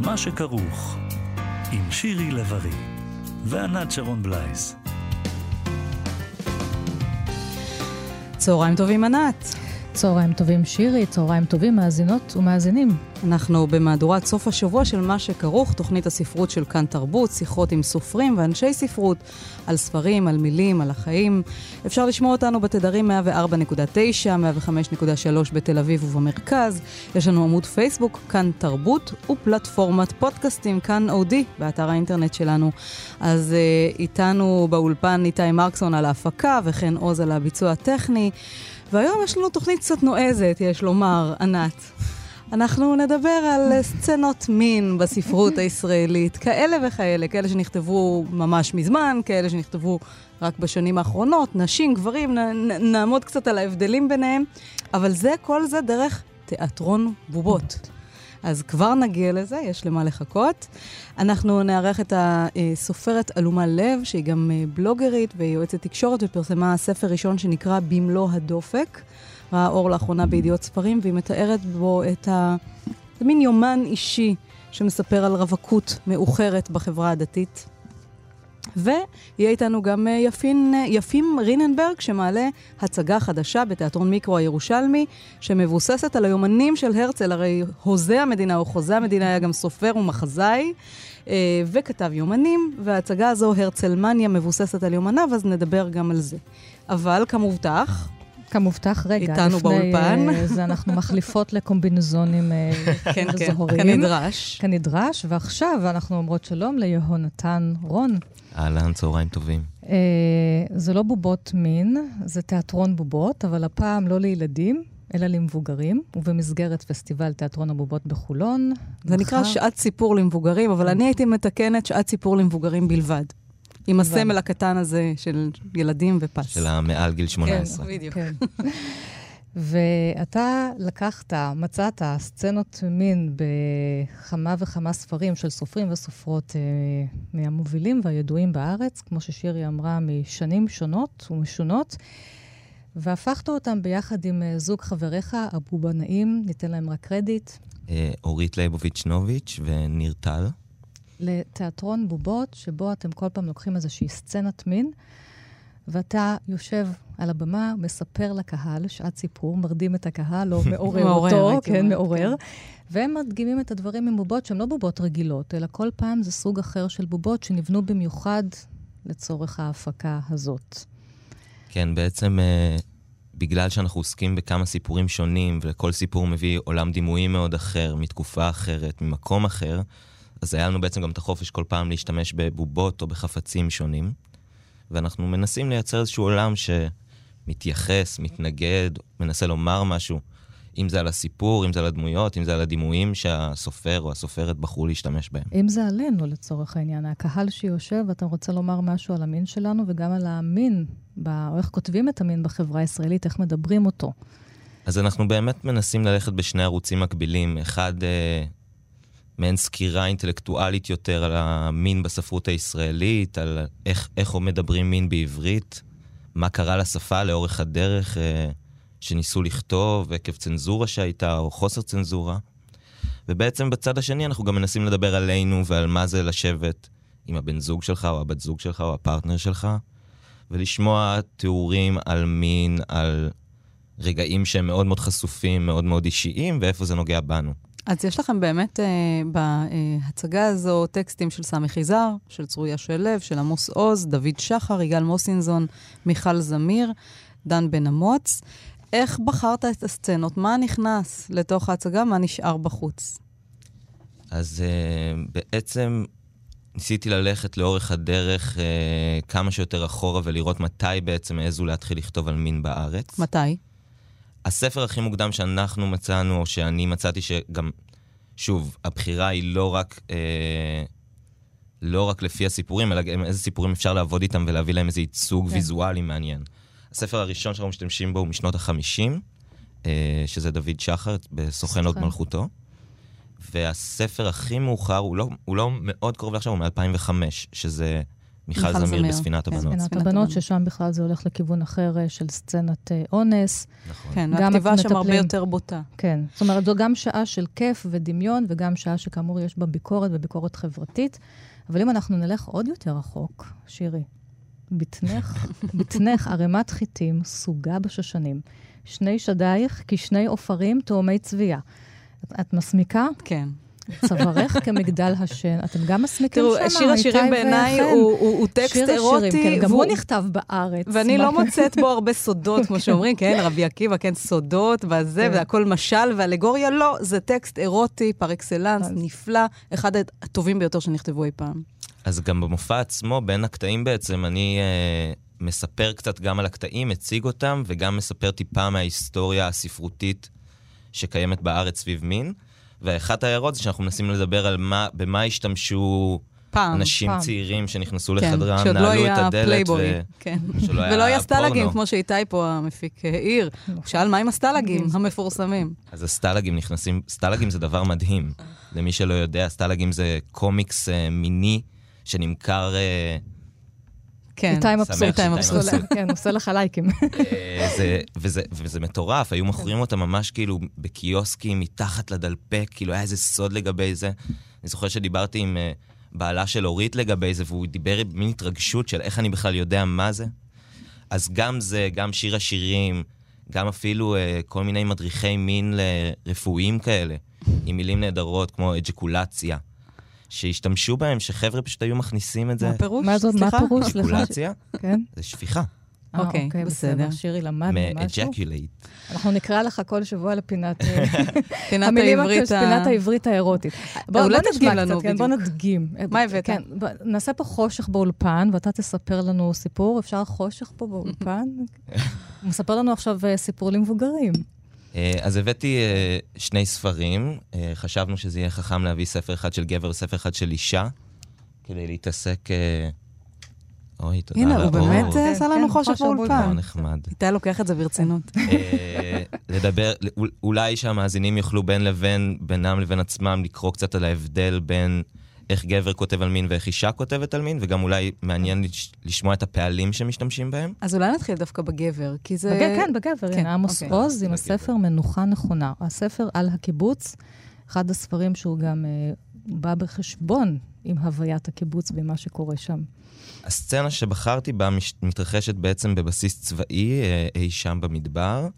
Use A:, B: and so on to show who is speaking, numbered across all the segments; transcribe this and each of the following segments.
A: מה שכרוך, עם שירי לב-ארי וענת שרון בלייס.
B: צהריים טובים, ענת.
C: צהריים טובים שירי, צהריים טובים מאזינות ומאזינים.
B: אנחנו במהדורת סוף השבוע של מה שכרוך, תוכנית הספרות של כאן תרבות, שיחות עם סופרים ואנשי ספרות על ספרים, על מילים, על החיים. אפשר לשמוע אותנו בתדרים 104.9, 105.3 בתל אביב ובמרכז. יש לנו עמוד פייסבוק, כאן תרבות, ופלטפורמת פודקאסטים, כאן אודי, באתר האינטרנט שלנו. אז uh, איתנו באולפן איתי מרקסון על ההפקה, וכן עוז על הביצוע הטכני. והיום יש לנו תוכנית קצת נועזת, יש לומר, ענת. אנחנו נדבר על סצנות מין בספרות הישראלית, כאלה וכאלה, כאלה שנכתבו ממש מזמן, כאלה שנכתבו רק בשנים האחרונות, נשים, גברים, נ- נעמוד קצת על ההבדלים ביניהם, אבל זה, כל זה דרך תיאטרון בובות. אז כבר נגיע לזה, יש למה לחכות. אנחנו נארח את הסופרת אלומה לב, שהיא גם אה, בלוגרית ויועצת תקשורת, ופרסמה ספר ראשון שנקרא במלוא הדופק. ראה אור לאחרונה בידיעות ספרים, והיא מתארת בו את ה... זה מין יומן אישי שמספר על רווקות מאוחרת בחברה הדתית. ויהיה איתנו גם אה, יפין, אה, יפים ריננברג, שמעלה הצגה חדשה בתיאטרון מיקרו הירושלמי, שמבוססת על היומנים של הרצל, הרי הוזה המדינה או חוזה המדינה היה גם סופר ומחזאי, אה, וכתב יומנים, וההצגה הזו, הרצלמניה, מבוססת על יומניו, אז נדבר גם על זה. אבל כמובטח,
C: כמובטח, רגע,
B: איתנו
C: לפני
B: באולפן.
C: אה, זה אנחנו מחליפות לקומבינזונים אה,
B: כן, כן,
C: זוהרים.
B: כנדרש.
C: כנדרש, ועכשיו אנחנו אומרות שלום ליהונתן רון.
D: אהלן, צהריים טובים.
C: אה, זה לא בובות מין, זה תיאטרון בובות, אבל הפעם לא לילדים, אלא למבוגרים, ובמסגרת פסטיבל תיאטרון הבובות בחולון.
B: זה נקרא
C: מחר-
B: שעת סיפור למבוגרים, אבל אני הייתי מתקנת שעת סיפור למבוגרים בלבד. עם. הסמל הקטן הזה של ילדים ופס.
D: של המעל גיל 18.
B: כן, בדיוק.
C: כן. ואתה לקחת, מצאת סצנות מין בכמה וכמה ספרים של סופרים וסופרות אה, מהמובילים והידועים בארץ, כמו ששירי אמרה, משנים שונות ומשונות, והפכת אותם ביחד עם אה, זוג חבריך, הבובנאים, ניתן להם רק קרדיט,
D: אה, אורית ליבוביץ' נוביץ' וניר טל.
C: לתיאטרון בובות, שבו אתם כל פעם לוקחים איזושהי סצנת מין, ואתה יושב על הבמה, מספר לקהל, שעת סיפור, מרדים את הקהל, או מעורר אותו, כן, מעורר. והם מדגימים את הדברים עם בובות שהן לא בובות רגילות, אלא כל פעם זה סוג אחר של בובות שנבנו במיוחד לצורך ההפקה הזאת.
D: כן, בעצם אה, בגלל שאנחנו עוסקים בכמה סיפורים שונים, וכל סיפור מביא עולם דימויים מאוד אחר, מתקופה אחרת, ממקום אחר, אז היה לנו בעצם גם את החופש כל פעם להשתמש בבובות או בחפצים שונים. ואנחנו מנסים לייצר איזשהו עולם שמתייחס, מתנגד, מנסה לומר משהו. אם זה על הסיפור, אם זה על הדמויות, אם זה על הדימויים שהסופר או הסופרת בחרו להשתמש בהם.
C: אם זה עלינו, לצורך העניין, הקהל שיושב, ואתה רוצה לומר משהו על המין שלנו, וגם על המין, או איך כותבים את המין בחברה הישראלית, איך מדברים אותו.
D: אז אנחנו באמת מנסים ללכת בשני ערוצים מקבילים. אחד, אה, מעין סקירה אינטלקטואלית יותר על המין בספרות הישראלית, על איך, איך מדברים מין בעברית, מה קרה לשפה לאורך הדרך אה, שניסו לכתוב, עקב צנזורה שהייתה, או חוסר צנזורה. ובעצם בצד השני אנחנו גם מנסים לדבר עלינו ועל מה זה לשבת עם הבן זוג שלך, או הבת זוג שלך, או הפרטנר שלך, ולשמוע תיאורים על מין, על רגעים שהם מאוד מאוד חשופים, מאוד מאוד אישיים, ואיפה זה נוגע בנו.
B: אז יש לכם באמת אה, בהצגה הזו טקסטים של סמי חיזר, של צרויה שלו, של עמוס עוז, דוד שחר, יגאל מוסינזון, מיכל זמיר, דן בן אמוץ. איך בחרת את הסצנות? מה נכנס לתוך ההצגה? מה נשאר בחוץ?
D: אז uh, בעצם ניסיתי ללכת לאורך הדרך uh, כמה שיותר אחורה ולראות מתי בעצם העזו להתחיל לכתוב על מין בארץ.
B: מתי?
D: הספר הכי מוקדם שאנחנו מצאנו, או שאני מצאתי שגם, שוב, הבחירה היא לא רק, אה, לא רק לפי הסיפורים, אלא גם איזה סיפורים אפשר לעבוד איתם ולהביא להם איזה ייצוג
C: כן.
D: ויזואלי מעניין. הספר הראשון שאנחנו משתמשים בו הוא משנות ה-50, אה, שזה דוד שחר, בסוכן
C: סוכן.
D: מלכותו. והספר הכי מאוחר, הוא לא, הוא לא מאוד קרוב לעכשיו, הוא מ-2005, שזה מיכל זמיר
B: זמיר,
D: בספינת
B: כן.
D: הבנות.
C: ספינת
B: ספינת
C: הבנות. ששם בכלל זה הולך לכיוון אחר אה, של סצנת אה, אונס.
D: נכון.
B: כן,
C: גם
B: והכתיבה שם הרבה. יותר בוטה.
C: כן. זאת אומרת, זו גם שעה של כיף ודמיון, וגם שעה שכאמור יש בה ביקורת וביקורת חברתית. אבל אם אנחנו נלך עוד יותר רחוק, שירי, בטנך, בטנך ערימת חיטים, סוגה בשושנים, שני שדייך כשני עופרים תאומי צבייה. את מסמיקה?
B: כן.
C: צווארך כמגדל השן. אתם גם מסמיקים
B: תראו,
C: שם,
B: שיר השירים בעיניי הוא, טקסט אירוטי.
C: כן, גם הוא נכתב בארץ.
B: ואני לא מוצאת בו הרבה סודות, כמו שאומרים, כן, רבי עקיבא, כן, סודות, וזה,
C: כן.
B: והכל משל ואלגוריה, לא, זה טקסט אירוטי, פר אקסלנס, נפלא, אחד הטובים ביותר שנכתבו אי פעם.
D: אז גם במופע עצמו, בין הקטעים בעצם, אני אה, מספר קצת גם על הקטעים, מציג אותם, וגם מספר טיפה מההיסטוריה הספרותית שקיימת בארץ סביב מין. ואחת ההערות זה שאנחנו מנסים לדבר על מה, במה השתמשו
B: פעם.
D: אנשים
C: פעם.
D: צעירים שנכנסו
B: כן,
D: לחדרם,
B: לא
D: נעלו את הדלת,
B: פלייבוי,
D: ו...
B: כן.
D: שלא היה
B: ולא היה סטלגים. כמו שאיתי פה, המפיק, העיר. הוא שאל, מה עם הסטלגים המפורסמים?
D: אז הסטלגים נכנסים, סטלגים זה דבר מדהים. למי שלא יודע, סטלגים זה קומיקס אה, מיני שנמכר, אה,
B: כן.
C: איתי מבסוט.
B: איתי מבסוט.
C: כן, עושה לך לייקים.
D: אה, זה, וזה, וזה מטורף, היו מוכרים אותם ממש כאילו בקיוסקים, מתחת לדלפק, כאילו היה איזה סוד לגבי זה. אני זוכר שדיברתי עם אה, בעלה של אורית לגבי זה, והוא דיבר במין התרגשות של איך אני בכלל יודע מה זה. אז גם זה, גם שיר השירים, גם אפילו אה, כל מיני מדריכי מין רפואיים כאלה, עם מילים נהדרות כמו אג'קולציה, שהשתמשו בהם, שחבר'ה פשוט היו מכניסים את זה.
B: מה הפירוש?
C: מה זאת, מה? הפירוש? סליחה. כן.
D: זה שפיכה,
C: אה,
B: אוקיי, בסדר.
C: שירי, למדנו משהו.
D: מ-ejaculate.
C: אנחנו נקרא לך כל שבוע לפינת אה,
B: פינת העברית
C: הקש-
B: ה-
C: פינת העברית האירוטית. בוא
B: אולי
C: בוא
B: תדגים
C: נשמע
B: לנו
C: כן, בוא
B: בדיוק.
C: נדגים.
B: מה הבאת?
C: כן, נעשה פה חושך באולפן, ואתה תספר לנו סיפור. אפשר חושך פה באולפן? הוא מספר לנו עכשיו אה, סיפור למבוגרים.
D: אה, אז הבאתי אה, שני ספרים, אה, חשבנו שזה יהיה חכם להביא ספר אחד של גבר וספר אחד של אישה, כדי להתעסק... אוי, תודה
B: הנה, הוא. באמת
C: כן,
B: עשה לנו
C: כן,
B: חושך
C: חושך באולפן.
D: נחמד.
B: איתי לוקח את זה ברצינות.
D: לדבר, אול- אולי שהמאזינים יוכלו בין לבין, בינם לבין עצמם, לקרוא קצת על ההבדל בין איך גבר כותב על מין ואיך אישה כותבת על מין, וגם אולי מעניין לש- לשמוע את הפעלים שמשתמשים בהם.
B: אז אולי נתחיל דווקא בגבר, כי זה...
C: בגבר, כן, בגבר.
B: כן,
C: עמוס
B: אוקיי.
C: עוז עם
D: בגבר.
C: הספר מנוחה נכונה. הספר על הקיבוץ, אחד הספרים שהוא גם אה, בא בחשבון עם הוויית הקיבוץ ומה שקורה שם.
D: הסצנה שבחרתי בה מתרחשת בעצם בבסיס צבאי אה, אי שם במדבר.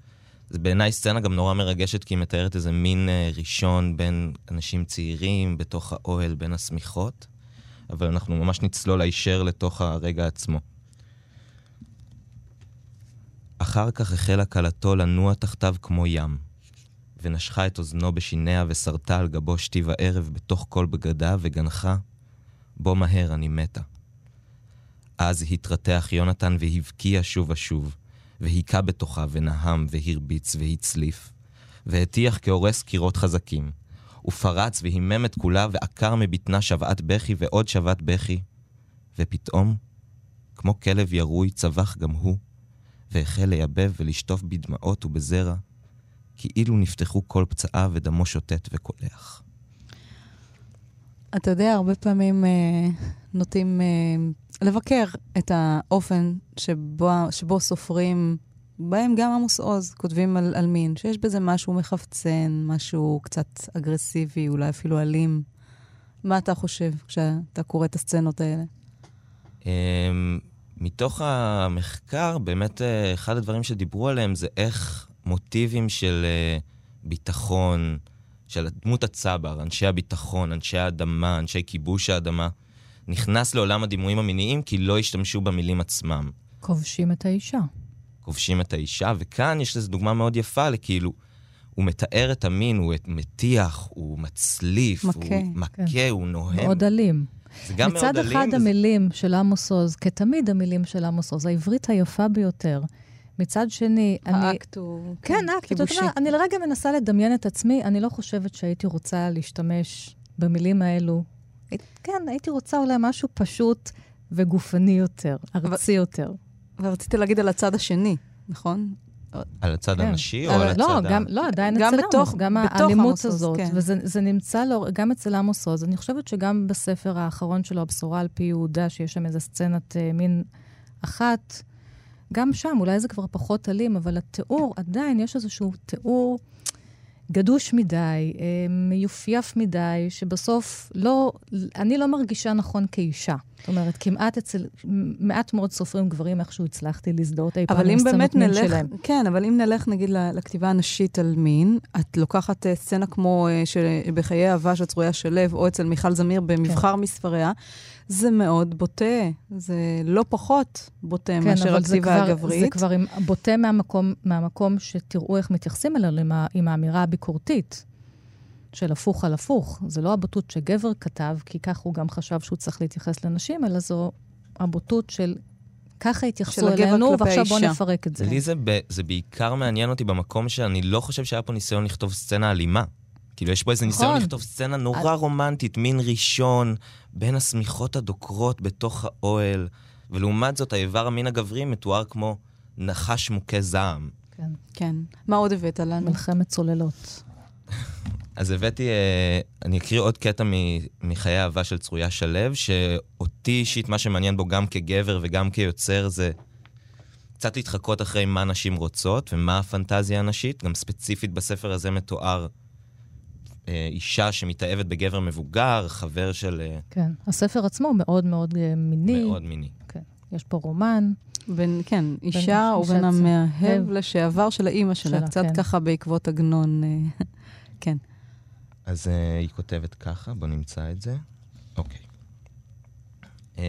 D: זה בעיניי סצנה גם נורא מרגשת, כי היא מתארת איזה מין אה, ראשון בין אנשים צעירים, בתוך האוהל, בין השמיכות. אבל אנחנו ממש נצלול הישר לתוך הרגע עצמו. אחר כך החלה כלתו לנוע תחתיו כמו ים, ונשכה את אוזנו בשיניה וסרטה על גבו שתי וערב בתוך כל בגדיו וגנחה, בוא מהר, אני מתה. אז התרתח יונתן והבקיע שוב ושוב, והיכה בתוכה ונהם והרביץ והצליף, והטיח כהורס קירות חזקים, ופרץ והימם את כולה ועקר מבטנה שוועת בכי ועוד שוועת בכי, ופתאום, כמו כלב ירוי, צבח גם הוא, והחל לייבב ולשטוף בדמעות ובזרע, כאילו נפתחו כל פצעיו ודמו שוטט וקולח.
B: אתה יודע, הרבה פעמים אה, נוטים אה, לבקר את האופן שבו, שבו סופרים, בהם גם עמוס עוז, כותבים על, על מין, שיש בזה משהו מחפצן, משהו קצת אגרסיבי, אולי אפילו אלים. מה אתה חושב כשאתה קורא את הסצנות האלה?
D: אמ, מתוך המחקר, באמת אה, אחד הדברים שדיברו עליהם זה איך מוטיבים של אה, ביטחון, של דמות הצבר, אנשי הביטחון, אנשי האדמה, אנשי כיבוש האדמה, נכנס לעולם הדימויים המיניים כי לא השתמשו במילים עצמם.
C: כובשים את האישה.
D: כובשים את האישה, וכאן יש לזה דוגמה מאוד יפה לכאילו, הוא מתאר את המין, הוא מטיח, הוא מצליף,
B: מכה,
D: הוא מכה,
C: כן.
D: הוא נוהם.
C: מאוד אלים.
D: זה גם
C: מצד
D: מאוד אלים.
C: אחד
D: וזה-
C: המילים של עמוס עוז, כתמיד המילים של עמוס עוז, העברית היפה ביותר. מצד שני, אני...
B: האקט הוא...
C: כן, אקט. אתה יודע, אני לרגע מנסה לדמיין את עצמי, אני לא חושבת שהייתי רוצה להשתמש במילים האלו. כן, הייתי רוצה אולי משהו פשוט וגופני יותר, ארצי יותר.
B: ורציתי להגיד על הצד השני, נכון?
D: על הצד
B: כן.
D: הנשי או
C: אבל
D: על הצד
C: לא,
D: ה...
C: גם, לא, עדיין
B: גם
C: אצל
B: בתוך-
C: עמוס, גם
B: בתוך
C: האלימות
B: עמוס עוז,
C: הזאת.
B: כן.
C: וזה זה נמצא לו, גם אצל עמוס עוז. אני חושבת שגם בספר האחרון שלו, הבשורה על פי יהודה, שיש שם איזו סצנת אה, מין אחת, גם שם, אולי זה כבר פחות אלים, אבל התיאור, עדיין יש איזשהו תיאור גדוש מדי, אה, מיופייף מדי, שבסוף לא, אני לא מרגישה נכון כאישה. זאת אומרת, כמעט אצל מעט מאוד סופרים גברים, איכשהו הצלחתי להזדהות אי פעם
B: אבל
C: עם סצנות מין
B: נלך,
C: שלהם.
B: כן, אבל אם נלך נגיד לכתיבה הנשית על מין, את לוקחת אה, סצנה כמו אה, בחיי אהבה של צרויה שלו, או אצל מיכל זמיר במבחר מספריה, זה מאוד בוטה, זה לא פחות בוטה מאשר
C: כן, זה
B: הכתיבה
C: כבר,
B: הגברית.
C: זה כבר עם, בוטה מהמקום, מהמקום שתראו איך מתייחסים אליו עם, ה- עם האמירה הביקורתית של הפוך על הפוך. זה לא הבוטות שגבר כתב, כי כך הוא גם חשב שהוא צריך להתייחס לנשים, אלא זו הבוטות של ככה התייחסו אלינו, ועכשיו בואו. נפרק את זה.
D: לי זה, זה בעיקר מעניין אותי במקום שאני לא חושב שהיה פה ניסיון לכתוב סצנה אלימה. כאילו, יש פה איזה ניסיון
C: נכון.
D: לכתוב סצנה נורא רומנטית, מין ראשון, בין השמיכות הדוקרות בתוך האוהל, ולעומת זאת, האיבר המין הגברי מתואר כמו נחש מוכה זעם.
C: כן,
B: כן. מה עוד הבאת לנו?
C: מלחמת צוללות.
D: אז הבאתי, אה, אני אקריא עוד קטע מחיי אהבה של צרויה שלו, שאותי אישית, מה שמעניין בו גם כגבר וגם כיוצר, זה קצת להתחקות אחרי מה נשים רוצות ומה הפנטזיה הנשית. גם ספציפית בספר הזה מתואר אישה שמתאהבת בגבר מבוגר, חבר של אה,
C: כן. הספר עצמו מאוד מאוד אה, מיני.
D: מאוד מיני.
C: כן. יש פה רומן.
B: בין, כן, אישה
C: אישה
B: ובין המאהב
C: אהב.
B: לשעבר של האימא שלה,
C: שלה,
B: קצת
C: כן.
B: ככה בעקבות עגנון. אה, כן.
D: אז אה, היא כותבת ככה, בוא נמצא את זה. אוקיי. אה,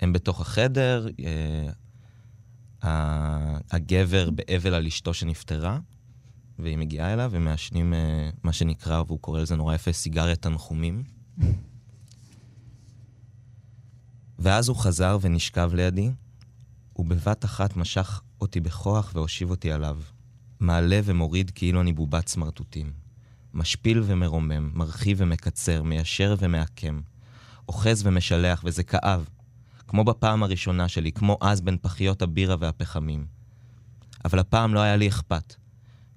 D: הם בתוך החדר, אה, ה- הגבר באבל על אשתו שנפטרה, והיא מגיעה אליו, ומעשנים אה, מה שנקרא, והוא קורא לזה נורא יפה, סיגריה תנחומים. ואז הוא חזר ונשכב לידי, ובבת אחת משך אותי בכוח והושיב אותי עליו. מעלה ומוריד כאילו אני בובת סמרטוטים. משפיל ומרומם, מרחיב ומקצר, מיישר ומעקם. אוחז ומשלח, וזה כאב. כמו בפעם הראשונה שלי, כמו אז בין פחיות הבירה והפחמים. אבל הפעם לא היה לי אכפת.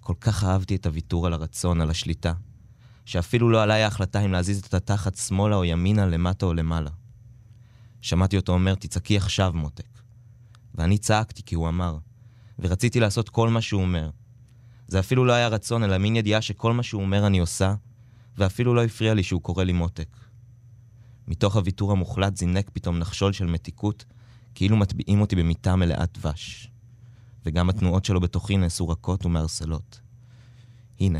D: כל כך אהבתי את הוויתור על הרצון, על השליטה, שאפילו לא עליי ההחלטה אם להזיז את התחת שמאלה או ימינה, למטה או למעלה. שמעתי אותו אומר, תצעקי עכשיו, מותק. ואני צעקתי כי הוא אמר, ורציתי לעשות כל מה שהוא אומר. זה אפילו לא היה רצון, אלא מין ידיעה שכל מה שהוא אומר אני עושה, ואפילו לא הפריע לי שהוא קורא לי מותק. מתוך הוויתור המוחלט זינק פתאום נחשול של מתיקות, כאילו מטביעים אותי במיטה מלאת דבש. וגם התנועות שלו בתוכי נעשו רכות ומערסלות. הנה,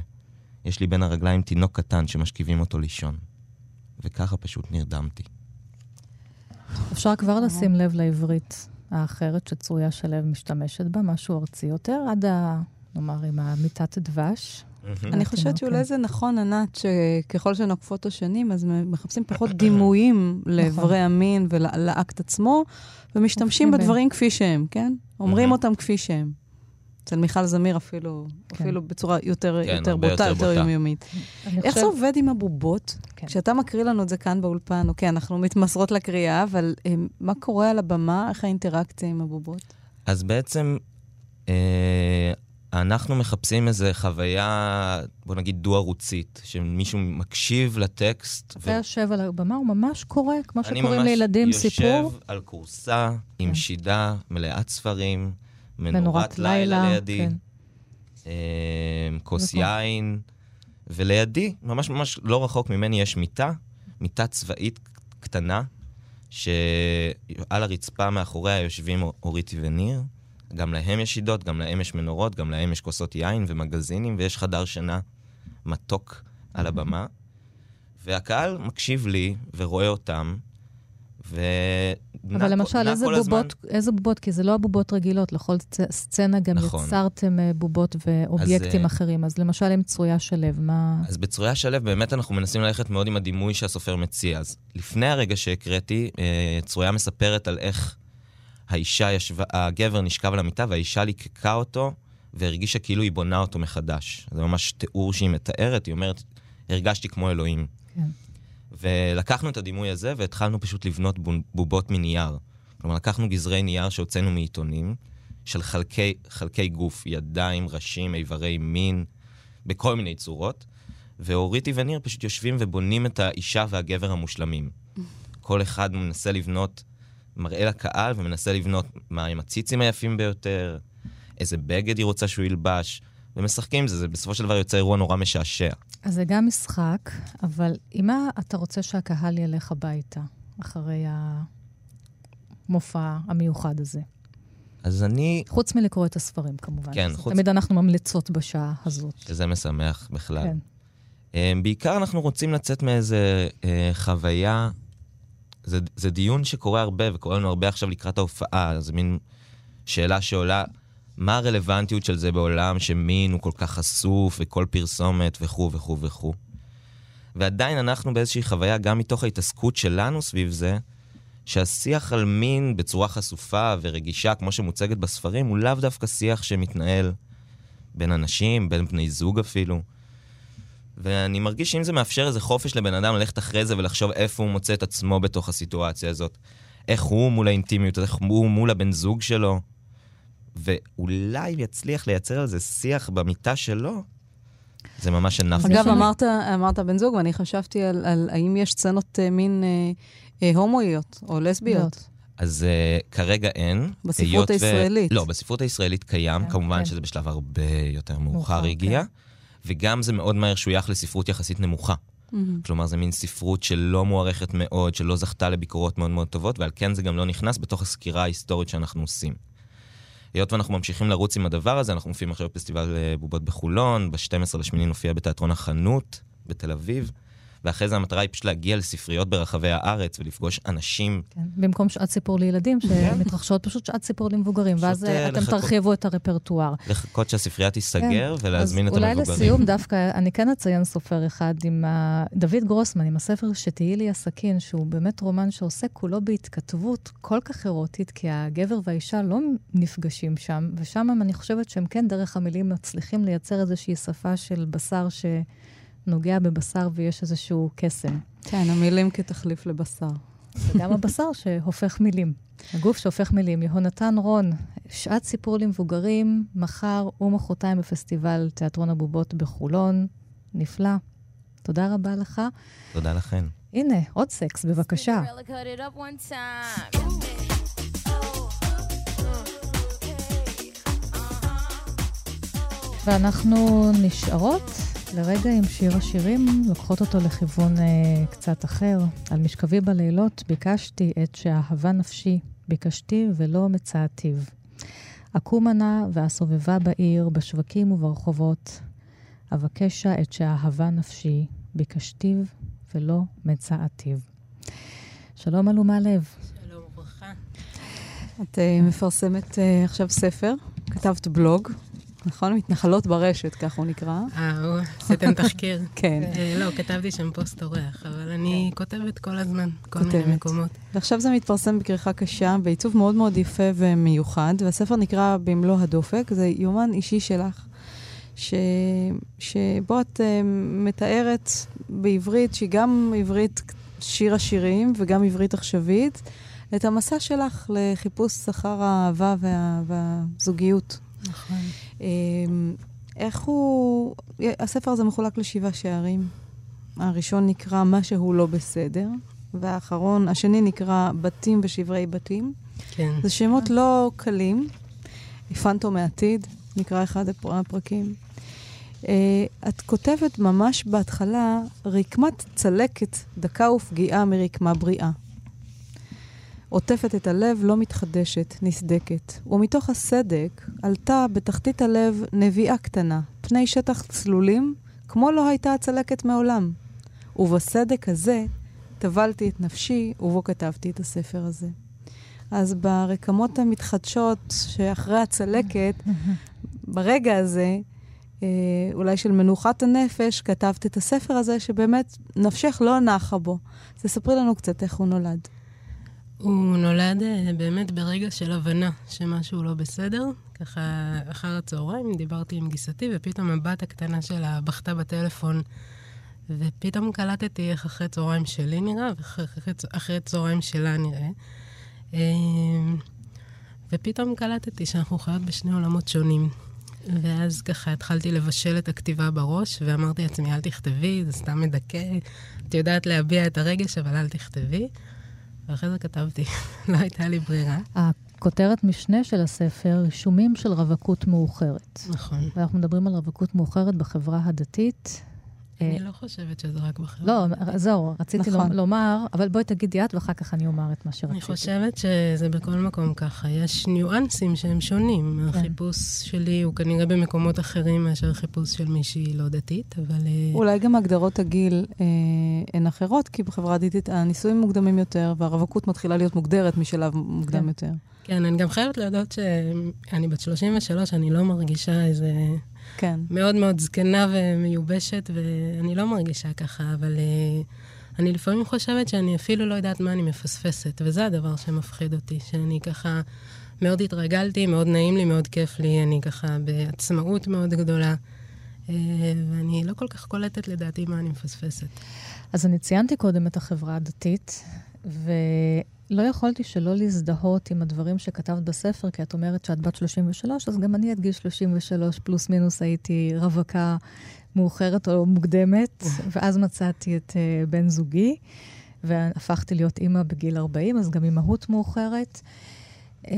D: יש לי בין הרגליים תינוק קטן שמשכיבים אותו לישון. וככה פשוט נרדמתי.
C: אפשר כבר לשים לב לעברית האחרת שצרויה שלו משתמשת בה, משהו ארצי יותר, עד ה... נאמר, עם המיטת דבש.
B: אני חושבת
C: התינוק,
B: שאולי. זה נכון, ענת, שככל שנוקפות השנים, אז מחפשים פחות דימויים לאיברי המין ולאקט עצמו, ומשתמשים
C: הופכים
B: בדברים כפי שהם, כן? אומרים. אותם כפי שהם. אצל מיכל זמיר אפילו,
C: כן.
B: אפילו בצורה יותר,
D: כן,
B: יותר בוטה,
D: יותר.
B: יומיומית. איך
C: חושב-
B: זה עובד עם הבובות?
C: כן.
B: כשאתה מקריא לנו את זה כאן באולפן, אוקיי, אנחנו מתמסרות לקריאה, אבל אה, מה קורה על הבמה? איך האינטראקציה עם הבובות?
D: אז בעצם, אה, אנחנו מחפשים איזו חוויה, בוא נגיד דו-ערוצית, שמישהו מקשיב לטקסט.
C: אתה יושב על הבמה, הוא ממש קורא, כמו
D: אני
C: שקוראים
D: ממש
C: לילדים
D: יושב
C: סיפור.
D: על כורסה עם
C: כן.
D: שידה מלאת ספרים, מנורת לילה
C: לילה,
D: לידי,
C: כן.
D: אה, כוס
C: נכון.
D: יין, ולידי, ממש ממש לא רחוק ממני, יש מיטה, מיטה צבאית קטנה, שעל הרצפה מאחוריה יושבים אוריתי וניר. גם להם יש שידות, גם להם יש מנורות, גם להם יש כוסות יין ומגזינים, ויש חדר שינה מתוק על הבמה. והקהל מקשיב לי ורואה אותם, ונע
C: אבל למשל, איזה
D: כל הזמן-
C: בובות, איזה בובות, כי זה לא הבובות רגילות, לכל סצנה גם
D: נכון.
C: יצרתם אה, בובות ואובייקטים
D: אה,
C: אחרים. אז למשל, עם צרויה שלו, מה...
D: אז בצרויה שלו באמת אנחנו מנסים ללכת מאוד עם הדימוי שהסופר מציע. אז לפני הרגע שהקראתי, אה, צרויה מספרת על איך האישה ישבה, הגבר נשכב על המיטה והאישה ליקקה אותו והרגישה כאילו היא בונה אותו מחדש. זה ממש תיאור שהיא מתארת, היא אומרת, הרגשתי כמו אלוהים.
C: כן.
D: ולקחנו את הדימוי הזה והתחלנו פשוט לבנות בו- בובות מנייר. כלומר, לקחנו גזרי נייר שהוצאנו מעיתונים, של חלקי, חלקי גוף, ידיים, ראשים, איברי מין, בכל מיני צורות. ואוריטי וניר פשוט יושבים ובונים את האישה והגבר המושלמים. כל אחד מנסה לבנות מראה לקהל ומנסה לבנות מה עם הציצים היפים ביותר, איזה בגד היא רוצה שהוא ילבש, ומשחקים עם זה, זה בסופו של דבר יוצא אירוע נורא משעשע.
C: אז זה גם משחק, אבל עם מה אתה רוצה שהקהל ילך הביתה אחרי המופע המיוחד הזה?
D: אז אני...
C: חוץ מלקרוא את הספרים, כמובן.
D: כן, חוץ...
C: תמיד אנחנו ממליצות בשעה הזאת.
D: שזה משמח בכלל.
C: כן.
D: Um, בעיקר אנחנו רוצים לצאת מאיזה uh, חוויה, זה, זה דיון שקורה הרבה, וקורה לנו הרבה עכשיו לקראת ההופעה, זה מין שאלה שעולה, מה הרלוונטיות של זה בעולם שמין הוא כל כך חשוף, וכל פרסומת וכו' וכו' וכו'. ועדיין אנחנו באיזושהי חוויה, גם מתוך ההתעסקות שלנו סביב זה, שהשיח על מין בצורה חשופה ורגישה, כמו שמוצגת בספרים, הוא לאו דווקא שיח שמתנהל בין אנשים, בין בני זוג אפילו. ואני מרגיש שאם זה מאפשר איזה חופש לבן אדם ללכת אחרי זה ולחשוב איפה הוא מוצא את עצמו בתוך הסיטואציה הזאת, איך הוא מול האינטימיות, איך הוא מול הבן זוג שלו, ואולי יצליח לייצר על זה שיח במיטה שלו, זה ממש ענף.
B: אגב, אמרת, אמרת בן זוג, ואני חשבתי על, על האם יש סצנות אה, מין אה, אה, הומואיות או לסביות.
D: אז uh, כרגע אין.
B: בספרות הישראלית.
D: ו... לא, בספרות הישראלית קיים, כן, כמובן כן. שזה בשלב הרבה יותר מאוחר הגיע. כן. וגם זה מאוד מהר שוייך לספרות יחסית נמוכה. Mm-hmm. כלומר, זה מין ספרות שלא מוערכת מאוד, שלא זכתה לביקורות מאוד מאוד טובות, ועל כן זה גם לא נכנס בתוך הסקירה ההיסטורית שאנחנו עושים. היות ואנחנו ממשיכים לרוץ עם הדבר הזה, אנחנו מופיעים עכשיו בפסטיבל אה, בובות בחולון, ב-12 לשמיני נופיע בתיאטרון החנות בתל אביב. ואחרי זה המטרה היא פשוט להגיע לספריות ברחבי הארץ ולפגוש אנשים.
C: כן, במקום שעת סיפור לילדים, כן. שמתרחשות פשוט שעת סיפור למבוגרים, ואז אה, אתם תרחיבו את הרפרטואר.
D: לחכות שהספרייה תיסגר כן. ולהזמין את המבוגרים.
C: אז אולי לסיום דווקא, אני כן אציין סופר אחד עם ה... דוד גרוסמן, עם הספר שתהיי לי הסכין, שהוא באמת רומן שעוסק כולו בהתכתבות כל כך אירוטית, כי הגבר והאישה לא נפגשים שם, ושם אני חושבת שהם כן דרך המילים מצליחים לייצר איזושהי שפה של בשר ש... נוגע בבשר ויש איזשהו קסם.
B: כן, המילים כתחליף לבשר.
C: וגם הבשר שהופך מילים. הגוף שהופך מילים. יהונתן רון, שעת סיפור למבוגרים, מחר ומחרתיים בפסטיבל תיאטרון הבובות בחולון. נפלא. תודה רבה לך.
D: תודה לכן.
C: הנה, עוד סקס, בבקשה. ואנחנו נשארות לרגע עם שיר השירים, לוקחות אותו לכיוון אה, קצת אחר. על משכבי בלילות ביקשתי את שאהבה נפשי, ביקשתי ולא מצאתיו. אקומה נא ואסובבה בעיר, בשווקים וברחובות. אבקשה את שאהבה נפשי, ביקשתיו ולא מצאתיו. שלום אלומה לב.
E: שלום וברכה.
B: את uh, מפרסמת uh, עכשיו ספר, כתבת בלוג, נכון? מתנחלות ברשת, כך הוא נקרא.
E: אה, עשיתם תחקיר.
B: כן.
E: אה, לא, כתבתי שם פוסט אורח, אבל אני כותבת כל הזמן, כל מיני מקומות.
B: ועכשיו זה מתפרסם בכריכה קשה, בעיצוב מאוד מאוד יפה ומיוחד, והספר נקרא במלוא הדופק, זה יומן אישי שלך. ש... שבו את uh, מתארת בעברית, שהיא גם עברית שיר השירים וגם עברית עכשווית, את המסע שלך לחיפוש אחר האהבה וה... והזוגיות.
E: נכון.
B: אמ, איך הוא... הספר הזה מחולק לשבעה שערים. הראשון נקרא מה שהוא לא בסדר, והאחרון, השני נקרא בתים ושברי בתים.
E: כן.
B: זה שמות לא קלים. פנטום מעתיד, נקרא אחד הפרקים. Uh, את כותבת ממש בהתחלה, רקמת צלקת, דקה ופגיעה מרקמה בריאה. עוטפת את הלב, לא מתחדשת, נסדקת. ומתוך הסדק עלתה בתחתית הלב נביאה קטנה, פני שטח צלולים, כמו לא הייתה הצלקת מעולם. ובסדק הזה טבלתי את נפשי, ובו כתבתי את הספר הזה. אז ברקמות המתחדשות שאחרי הצלקת, ברגע הזה, אה, אולי של מנוחת הנפש, כתבת את הספר הזה, שבאמת נפשך לא נחה בו. תספרי לנו קצת איך הוא נולד.
E: הוא נולד אה, באמת ברגע של הבנה שמשהו לא בסדר. ככה, אחר הצהריים דיברתי עם גיסתי, ופתאום הבת הקטנה שלה בכתה בטלפון, ופתאום קלטתי איך אחרי צהריים שלי נראה, ואחרי צהריים שלה נראה. אה, ופתאום קלטתי שאנחנו חיות בשני עולמות שונים. ואז ככה התחלתי לבשל את הכתיבה בראש, ואמרתי לעצמי, אל תכתבי, זה סתם מדכא. את יודעת להביע את הרגש, אבל אל תכתבי. ואחרי זה כתבתי, לא הייתה לי ברירה.
C: הכותרת משנה של הספר, רישומים של רווקות מאוחרת.
E: נכון.
C: ואנחנו מדברים על רווקות מאוחרת בחברה הדתית.
E: אני
C: אה,
E: לא חושבת שזה רק בחברה.
C: לא, זהו, רציתי
B: נכון.
C: לומר, אבל בואי תגידי את, ואחר כך אני אומר את מה שרציתי.
E: אני חושבת שזה בכל מקום ככה. יש ניואנסים שהם שונים.
C: כן.
E: החיפוש שלי הוא כנראה במקומות אחרים מאשר חיפוש של מישהי לא דתית, אבל... אה,
B: אולי גם הגדרות הגיל אה, הן אחרות, כי בחברה הדתית הנישואים מוקדמים יותר, והרווקות מתחילה להיות מוגדרת משלב מוקדם
C: כן.
B: יותר.
E: כן, אני גם חייבת להודות שאני בת 33, אני לא מרגישה איזה...
B: כן.
E: מאוד מאוד זקנה ומיובשת, ואני לא מרגישה ככה, אבל uh, אני לפעמים חושבת שאני אפילו לא יודעת מה אני מפספסת, וזה הדבר שמפחיד אותי, שאני ככה מאוד התרגלתי, מאוד נעים לי, מאוד כיף לי, אני ככה בעצמאות מאוד גדולה, uh, ואני לא כל כך קולטת לדעתי מה אני מפספסת.
C: אז אני ציינתי קודם את החברה הדתית, ולא יכולתי שלא להזדהות עם הדברים שכתבת בספר, כי את אומרת שאת בת 33, אז גם אני עד גיל 33 פלוס מינוס הייתי רווקה מאוחרת או מוקדמת, ואז מצאתי את uh, בן זוגי, והפכתי להיות אימא בגיל 40, אז גם אימהות מאוחרת. Uh,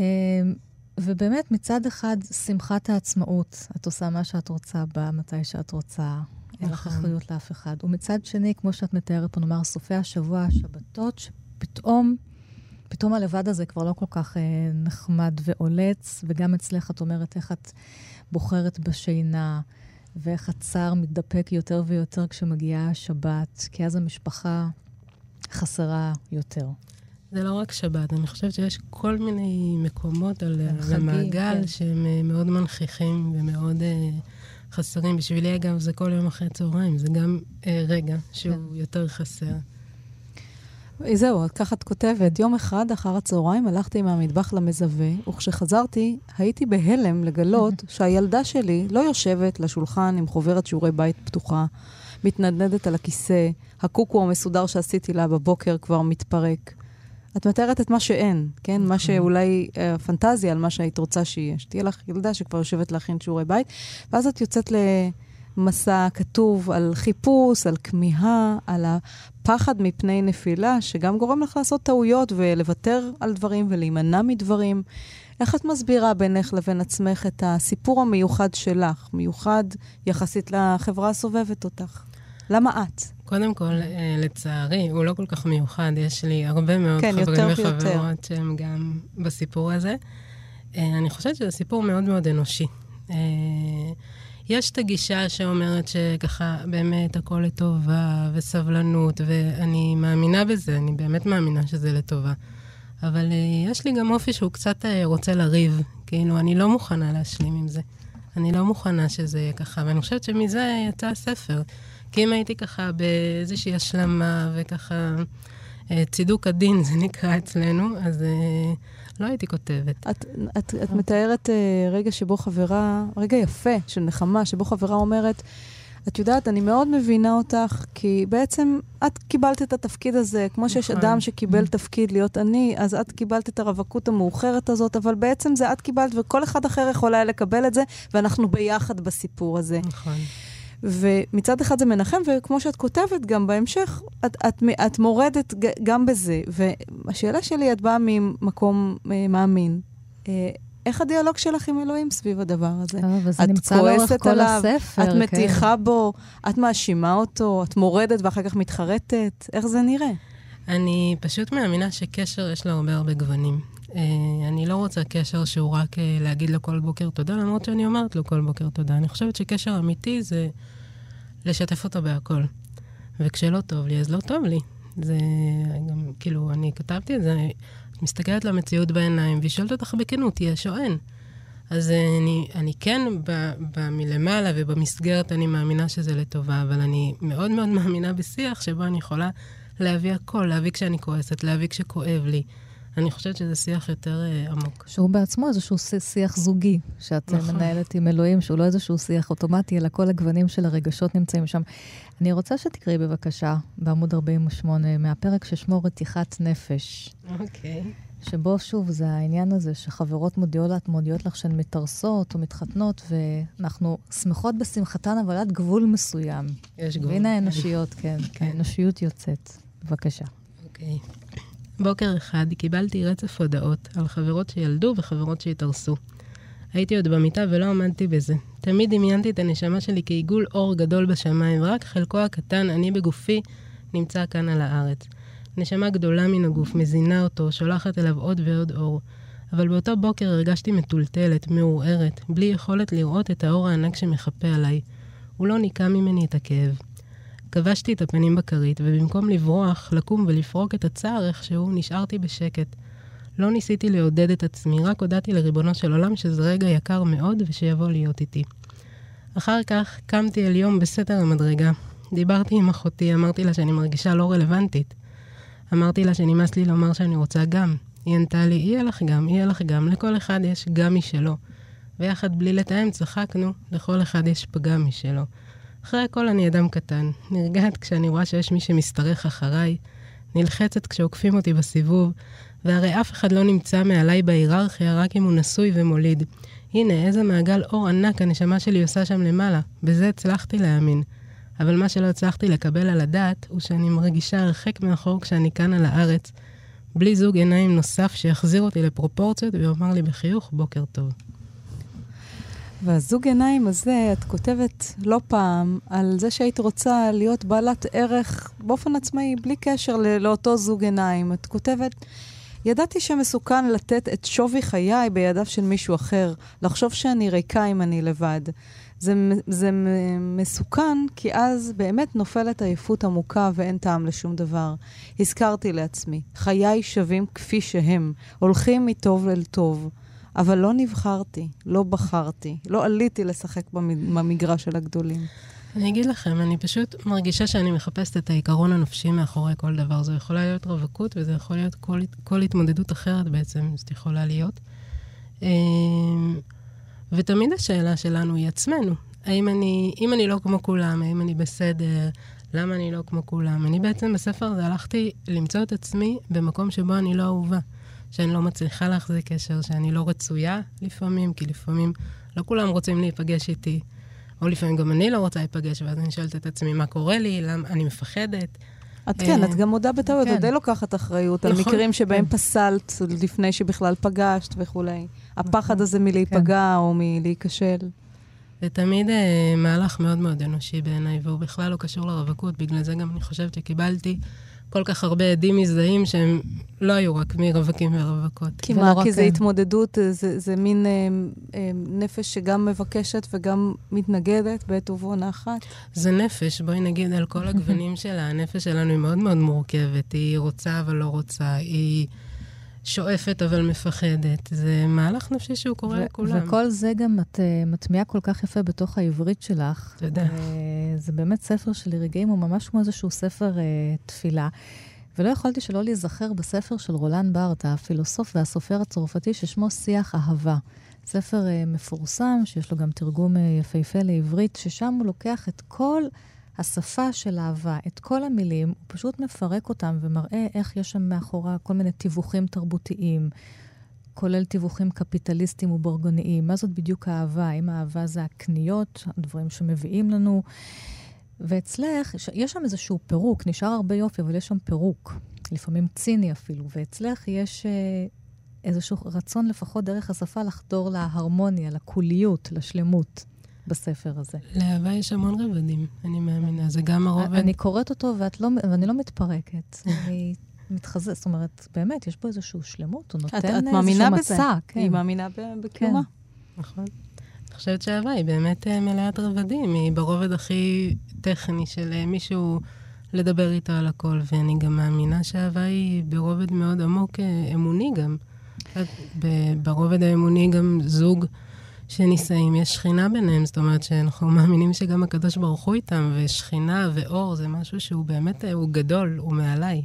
C: ובאמת, מצד אחד, שמחת העצמאות. את עושה מה שאת רוצה בה, מתי שאת רוצה. אין לך
E: נכון.
C: אחריות לאף אחד. ומצד שני, כמו שאת מתארת פה, נאמר, סופי השבוע, השבתות, שפתאום, פתאום הלבד הזה כבר לא כל כך אה, נחמד ועולץ, וגם אצלך את אומרת איך את בוחרת בשינה, ואיך הצער מתדפק יותר ויותר כשמגיעה השבת, כי אז המשפחה חסרה יותר.
E: זה לא רק שבת, אני חושבת שיש כל מיני מקומות על על המעגל
C: כן.
E: שהם אה, מאוד מנכיחים ומאוד אה, חסרים. בשבילי, אגב, זה כל יום אחרי צהריים, זה גם אה, רגע שהוא
C: כן.
E: יותר חסר.
B: זהו, ככה את כותבת. יום אחד אחר הצהריים הלכתי מהמטבח למזווה, וכשחזרתי הייתי בהלם לגלות שהילדה שלי לא יושבת לשולחן עם חוברת שיעורי בית פתוחה, מתנדנדת על הכיסא, הקוקו המסודר שעשיתי לה בבוקר כבר מתפרק. את מתארת את מה שאין, כן? מה שאולי אה, פנטזיה על מה שהיית רוצה שיהיה. שתהיה לך ילדה שכבר יושבת להכין שיעורי בית, ואז את יוצאת למסע כתוב על חיפוש, על כמיהה, על הפחד מפני נפילה, שגם גורם לך לעשות טעויות ולוותר על דברים ולהימנע מדברים. איך את מסבירה בינך לבין עצמך את הסיפור המיוחד שלך, מיוחד יחסית לחברה הסובבת אותך? למה את?
E: קודם כל, אה, לצערי, הוא לא כל כך מיוחד. יש לי הרבה מאוד
B: כן,
E: חברים
B: ויותר.
E: וחברות שהם גם בסיפור הזה. אה, אני חושבת שזה סיפור מאוד מאוד אנושי. יש את הגישה שאומרת שככה באמת הכל לטובה וסבלנות, ואני מאמינה בזה, אני באמת מאמינה שזה לטובה. אבל אה, יש לי גם אופי שהוא קצת אה, רוצה לריב. כאילו, אני לא מוכנה להשלים עם זה. אני לא מוכנה שזה יהיה ככה, ואני חושבת שמזה יצא הספר. כי אם הייתי ככה באיזושהי השלמה וככה צידוק הדין, זה נקרא אצלנו, אז אה, לא הייתי כותבת.
B: את, את, את מתארת uh, רגע שבו חברה, רגע יפה של נחמה, שבו חברה אומרת, את יודעת, אני מאוד מבינה אותך, כי בעצם את קיבלת את התפקיד הזה, כמו שיש
E: נכון.
B: אדם שקיבל תפקיד להיות אני, אז את קיבלת את הרווקות המאוחרת הזאת, אבל בעצם זה את קיבלת, וכל אחד אחר יכול היה לקבל את זה, ואנחנו ביחד בסיפור הזה.
E: נכון.
B: ומצד אחד זה מנחם, וכמו שאת כותבת גם בהמשך, את, את, את מורדת גם בזה. והשאלה שלי, את באה ממקום אה, מאמין. אה, איך הדיאלוג שלך עם אלוהים סביב הדבר הזה?
C: אה, וזה
B: את
C: נמצא
B: כועסת
C: כל
B: עליו,
C: הספר.
B: את
C: כן.
B: מתיחה בו, את מאשימה אותו, את מורדת ואחר כך מתחרטת? איך זה נראה?
E: אני פשוט מאמינה שקשר יש לו הרבה הרבה גוונים. אה, אני לא רוצה קשר שהוא רק אה, להגיד לו כל בוקר תודה, למרות שאני אומרת לו כל בוקר תודה. אני חושבת שקשר אמיתי זה לשתף אותו בהכל. וכשלא טוב לי, אז לא טוב לי. זה גם, כאילו, אני כתבתי את זה, את מסתכלת למציאות בעיניים והיא שואלת אותך בכנות, יש או אין? אז אה, אני, אני כן, ב, ב, מלמעלה ובמסגרת אני מאמינה שזה לטובה, אבל אני מאוד מאוד מאמינה בשיח שבו אני יכולה להביא הכל, להביא כשאני כועסת, להביא כשכואב לי. אני חושבת שזה שיח יותר uh, עמוק.
C: שהוא בעצמו איזשהו שיח זוגי, שאת
E: נכון.
C: מנהלת עם אלוהים, שהוא לא איזשהו שיח אוטומטי, אלא כל הגוונים של הרגשות נמצאים שם. אני רוצה שתקראי בבקשה בעמוד 48 מהפרק ששמו רתיחת נפש.
E: אוקיי.
C: שבו, שוב, זה העניין הזה שחברות מודיעות, מודיעות לך שהן מתארסות או מתחתנות, ואנחנו שמחות בשמחתן, אבל עד גבול מסוים.
E: יש גבול.
C: והנה האנושיות, כן, כן. האנושיות יוצאת. בבקשה.
E: אוקיי. בוקר אחד קיבלתי רצף הודעות על חברות שילדו וחברות שהתארסו. הייתי עוד במיטה ולא עמדתי בזה. תמיד דמיינתי את הנשמה שלי כעיגול אור גדול בשמיים, ורק חלקו הקטן, אני בגופי, נמצא כאן על הארץ. נשמה גדולה מן הגוף, מזינה אותו, שולחת אליו עוד ועוד אור. אבל באותו בוקר הרגשתי מטולטלת, מעורערת, בלי יכולת לראות את האור הענק שמחפה עליי. הוא לא ניקה ממני את הכאב. כבשתי את הפנים בכרית, ובמקום לברוח, לקום ולפרוק את הצער איכשהו, נשארתי בשקט. לא ניסיתי לעודד את עצמי, רק הודעתי לריבונו של עולם שזה רגע יקר מאוד ושיבוא להיות איתי. אחר כך קמתי אל יום בסתר המדרגה. דיברתי עם אחותי, אמרתי לה שאני מרגישה לא רלוונטית. אמרתי לה שנמאס לי לומר שאני רוצה גם. היא ענתה לי, יהיה לך גם, יהיה לך גם, לכל אחד יש גם משלו. ויחד בלי לתאם צחקנו, לכל אחד יש פגם משלו. אחרי הכל אני אדם קטן, נרגעת כשאני רואה שיש מי שמשתרך אחריי, נלחצת כשעוקפים אותי בסיבוב, והרי אף אחד לא נמצא מעליי בהיררכיה רק אם הוא נשוי ומוליד. הנה, איזה מעגל אור ענק הנשמה שלי עושה שם למעלה. בזה הצלחתי להאמין. אבל מה שלא הצלחתי לקבל על הדעת, הוא שאני מרגישה הרחק מאחור כשאני כאן על הארץ, בלי זוג עיניים נוסף שיחזיר אותי לפרופורציות ויאמר לי בחיוך, בוקר טוב.
B: והזוג עיניים הזה, את כותבת לא פעם על זה שהיית רוצה להיות בעלת ערך באופן עצמאי, בלי קשר לאותו זוג עיניים. את כותבת, ידעתי שמסוכן לתת את שווי חיי בידיו של מישהו אחר, לחשוב שאני ריקה אם אני לבד. זה, זה מסוכן, כי אז באמת נופלת עייפות עמוקה ואין טעם לשום דבר. הזכרתי לעצמי, חיי שווים כפי שהם, הולכים מטוב אל טוב. אבל לא נבחרתי, לא בחרתי, לא עליתי לשחק במגרש של הגדולים.
E: אני אגיד לכם, אני פשוט מרגישה שאני מחפשת את העיקרון הנפשי מאחורי כל דבר. זו יכולה להיות רווקות, וזה יכול להיות כל, כל התמודדות אחרת בעצם, זאת יכולה להיות. אמ, ותמיד השאלה שלנו היא עצמנו. האם אני, אם אני לא כמו כולם, האם אני בסדר, למה אני לא כמו כולם? אני בעצם בספר הזה הלכתי למצוא את עצמי במקום שבו אני לא אהובה. שאני לא מצליחה להחזיק קשר, שאני לא רצויה לפעמים, כי לפעמים לא כולם רוצים להיפגש איתי, או לפעמים גם אני לא רוצה להיפגש, ואז אני שואלת את עצמי מה קורה לי, למה אני מפחדת.
B: את כן, את גם מודה בטעות, כן. די לוקחת אחריות על נכון, מקרים שבהם כן. פסלת לפני שבכלל פגשת וכולי. הפחד נכון, הזה מלהיפגע או מלהיכשל.
E: זה תמיד אה, מהלך מאוד מאוד אנושי בעיניי, והוא בכלל לא קשור לרווקות, בגלל זה גם אני חושבת שקיבלתי כל כך הרבה עדים מזדהים שהם לא היו רק מרווקים ורווקות.
B: כי מה, כי זה התמודדות, זה, זה מין אה, אה, נפש שגם מבקשת וגם מתנגדת בעת ובעונה אחת?
E: זה נפש, בואי נגיד על כל הגוונים שלה. הנפש שלנו היא מאוד מאוד מורכבת. היא רוצה אבל לא רוצה, היא... שואפת אבל מפחדת. זה מהלך נפשי שהוא קורה ו- לכולם.
C: וכל זה גם את uh, מטמיעה כל כך יפה בתוך העברית שלך.
E: תודה. Uh,
C: זה באמת ספר של רגעים, הוא ממש כמו איזשהו ספר uh, תפילה. ולא יכולתי שלא להיזכר בספר של רולן בארט, הפילוסוף והסופר הצרפתי, ששמו שיח אהבה. ספר uh, מפורסם, שיש לו גם תרגום uh, יפהפה לעברית, ששם הוא לוקח את כל... השפה של אהבה, את כל המילים, הוא פשוט מפרק אותם ומראה איך יש שם מאחורה כל מיני תיווכים תרבותיים, כולל תיווכים קפיטליסטיים ובורגוניים. מה זאת בדיוק אהבה? האם האהבה זה הקניות, הדברים שמביאים לנו? ואצלך, יש שם איזשהו פירוק, נשאר הרבה יופי, אבל יש שם פירוק, לפעמים ציני אפילו, ואצלך יש אה, איזשהו רצון לפחות דרך השפה לחדור להרמוניה, לקוליות, לשלמות. בספר הזה.
E: לאהבה יש המון רבדים, אני מאמינה. זה גם הרובד...
C: אני קוראת אותו ואת לא, ואני לא מתפרקת. אני מתחזק, זאת אומרת, באמת, יש פה איזושהי שלמות, הוא נותן איזשהו מצע.
B: כן. היא מאמינה בקיומה.
E: כן. נכון. אני חושבת שאהבה היא באמת אה, מלאת רבדים, היא ברובד הכי טכני של אה, מישהו לדבר איתו על הכל, ואני גם מאמינה שאהבה היא ברובד מאוד עמוק אה, אמוני גם. ברובד האמוני גם זוג שנישאים, יש שכינה ביניהם, זאת אומרת שאנחנו מאמינים שגם הקדוש ברוך הוא איתם, ושכינה ואור זה משהו שהוא באמת, הוא גדול, הוא מעליי.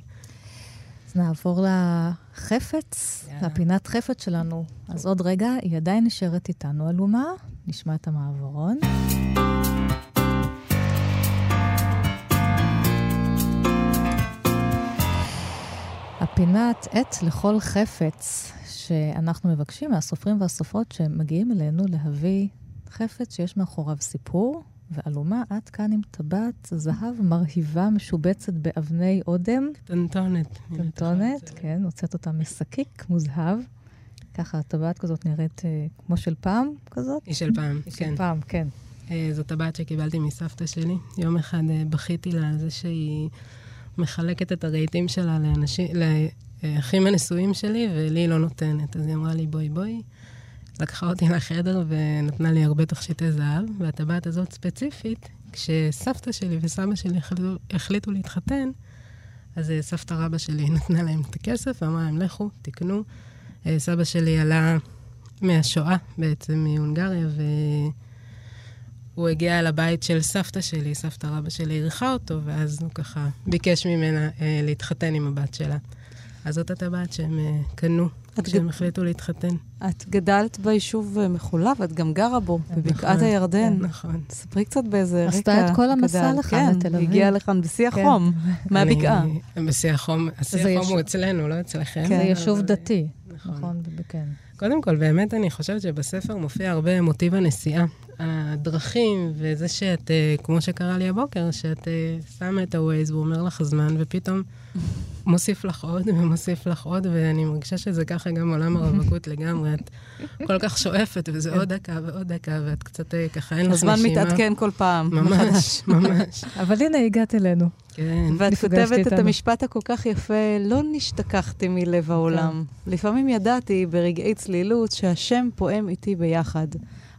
C: אז נעבור לחפץ, yeah. לפינת חפץ שלנו. אז עוד רגע, היא עדיין נשארת איתנו עלומה, נשמע את המעברון. פינת עת לכל חפץ, שאנחנו מבקשים מהסופרים והסופרות שמגיעים אלינו להביא חפץ שיש מאחוריו סיפור, ואלומה, את כאן עם טבעת זהב מרהיבה, משובצת באבני אודם.
E: קטנטונת.
C: קטנטונת, כן, הוצאת אותה משקיק מוזהב. ככה, טבעת כזאת נראית אה, כמו של פעם כזאת?
E: היא של פעם,
C: היא
E: כן.
C: של פעם, כן.
E: אה, זו טבעת שקיבלתי מסבתא שלי. יום אחד אה, בכיתי לה על זה שהיא מחלקת את הרהיטים שלה לאנשים, לאחים הנשואים שלי, ולי היא לא נותנת. אז היא אמרה לי, בואי, בואי. לקחה אותי לחדר ונתנה לי הרבה תכשיטי זהב, והטבעת הזאת ספציפית, כשסבתא שלי וסבא שלי החליטו, להתחתן, אז אה, סבתא רבא שלי נתנה להם את הכסף, ואמרה להם, לכו, תקנו. אה, סבא שלי עלה מהשואה, בעצם מהונגריה, והוא הגיע אל הבית של סבתא שלי, סבתא רבא שלי אירחה אותו, ואז הוא ככה ביקש ממנה אה, להתחתן עם הבת שלה. אז זאת הטבעת שהם אה, קנו כשהם החליטו להתחתן.
B: את גדלת ביישוב אה, מחולב, את גם גרה בו, בבקעת
E: נכון,
B: הירדן.
E: נכון.
B: ספרי קצת באיזה רקע
C: עשתה את כל המסע. לכאן, לתל
B: כן,
C: אביב.
B: הגיעה לכאן בשיא
C: כן.
B: החום, מהבקעה.
E: בשיא החום, השיא החום הוא אצלנו, לא אצלכם.
C: זה
B: כן.
C: יישוב דתי,
E: נכון.
C: נכון? כן.
E: קודם כל, באמת אני חושבת שבספר מופיע הרבה מוטיב הנסיעה. הדרכים, וזה שאת, אה, כמו שקרה לי הבוקר, שאת אה, שמה את ה-Waze והוא אומר לך זמן, ופתאום מוסיף לך עוד ומוסיף לך עוד, ואני מרגישה שזה ככה גם עולם הרווקות לגמרי. את כל כך שואפת, וזה עוד דקה ועוד דקה, ואת קצת אה, ככה, אין לך נשימה.
B: הזמן מתעדכן כל פעם.
E: ממש, ממש.
C: אבל הנה, הגעת אלינו.
E: כן.
B: ואת כותבת את. המשפט הכל כך יפה, לא נשתכחתי מלב העולם. לפעמים ידעתי ברגעי צלילות שהשם פועם איתי ביחד.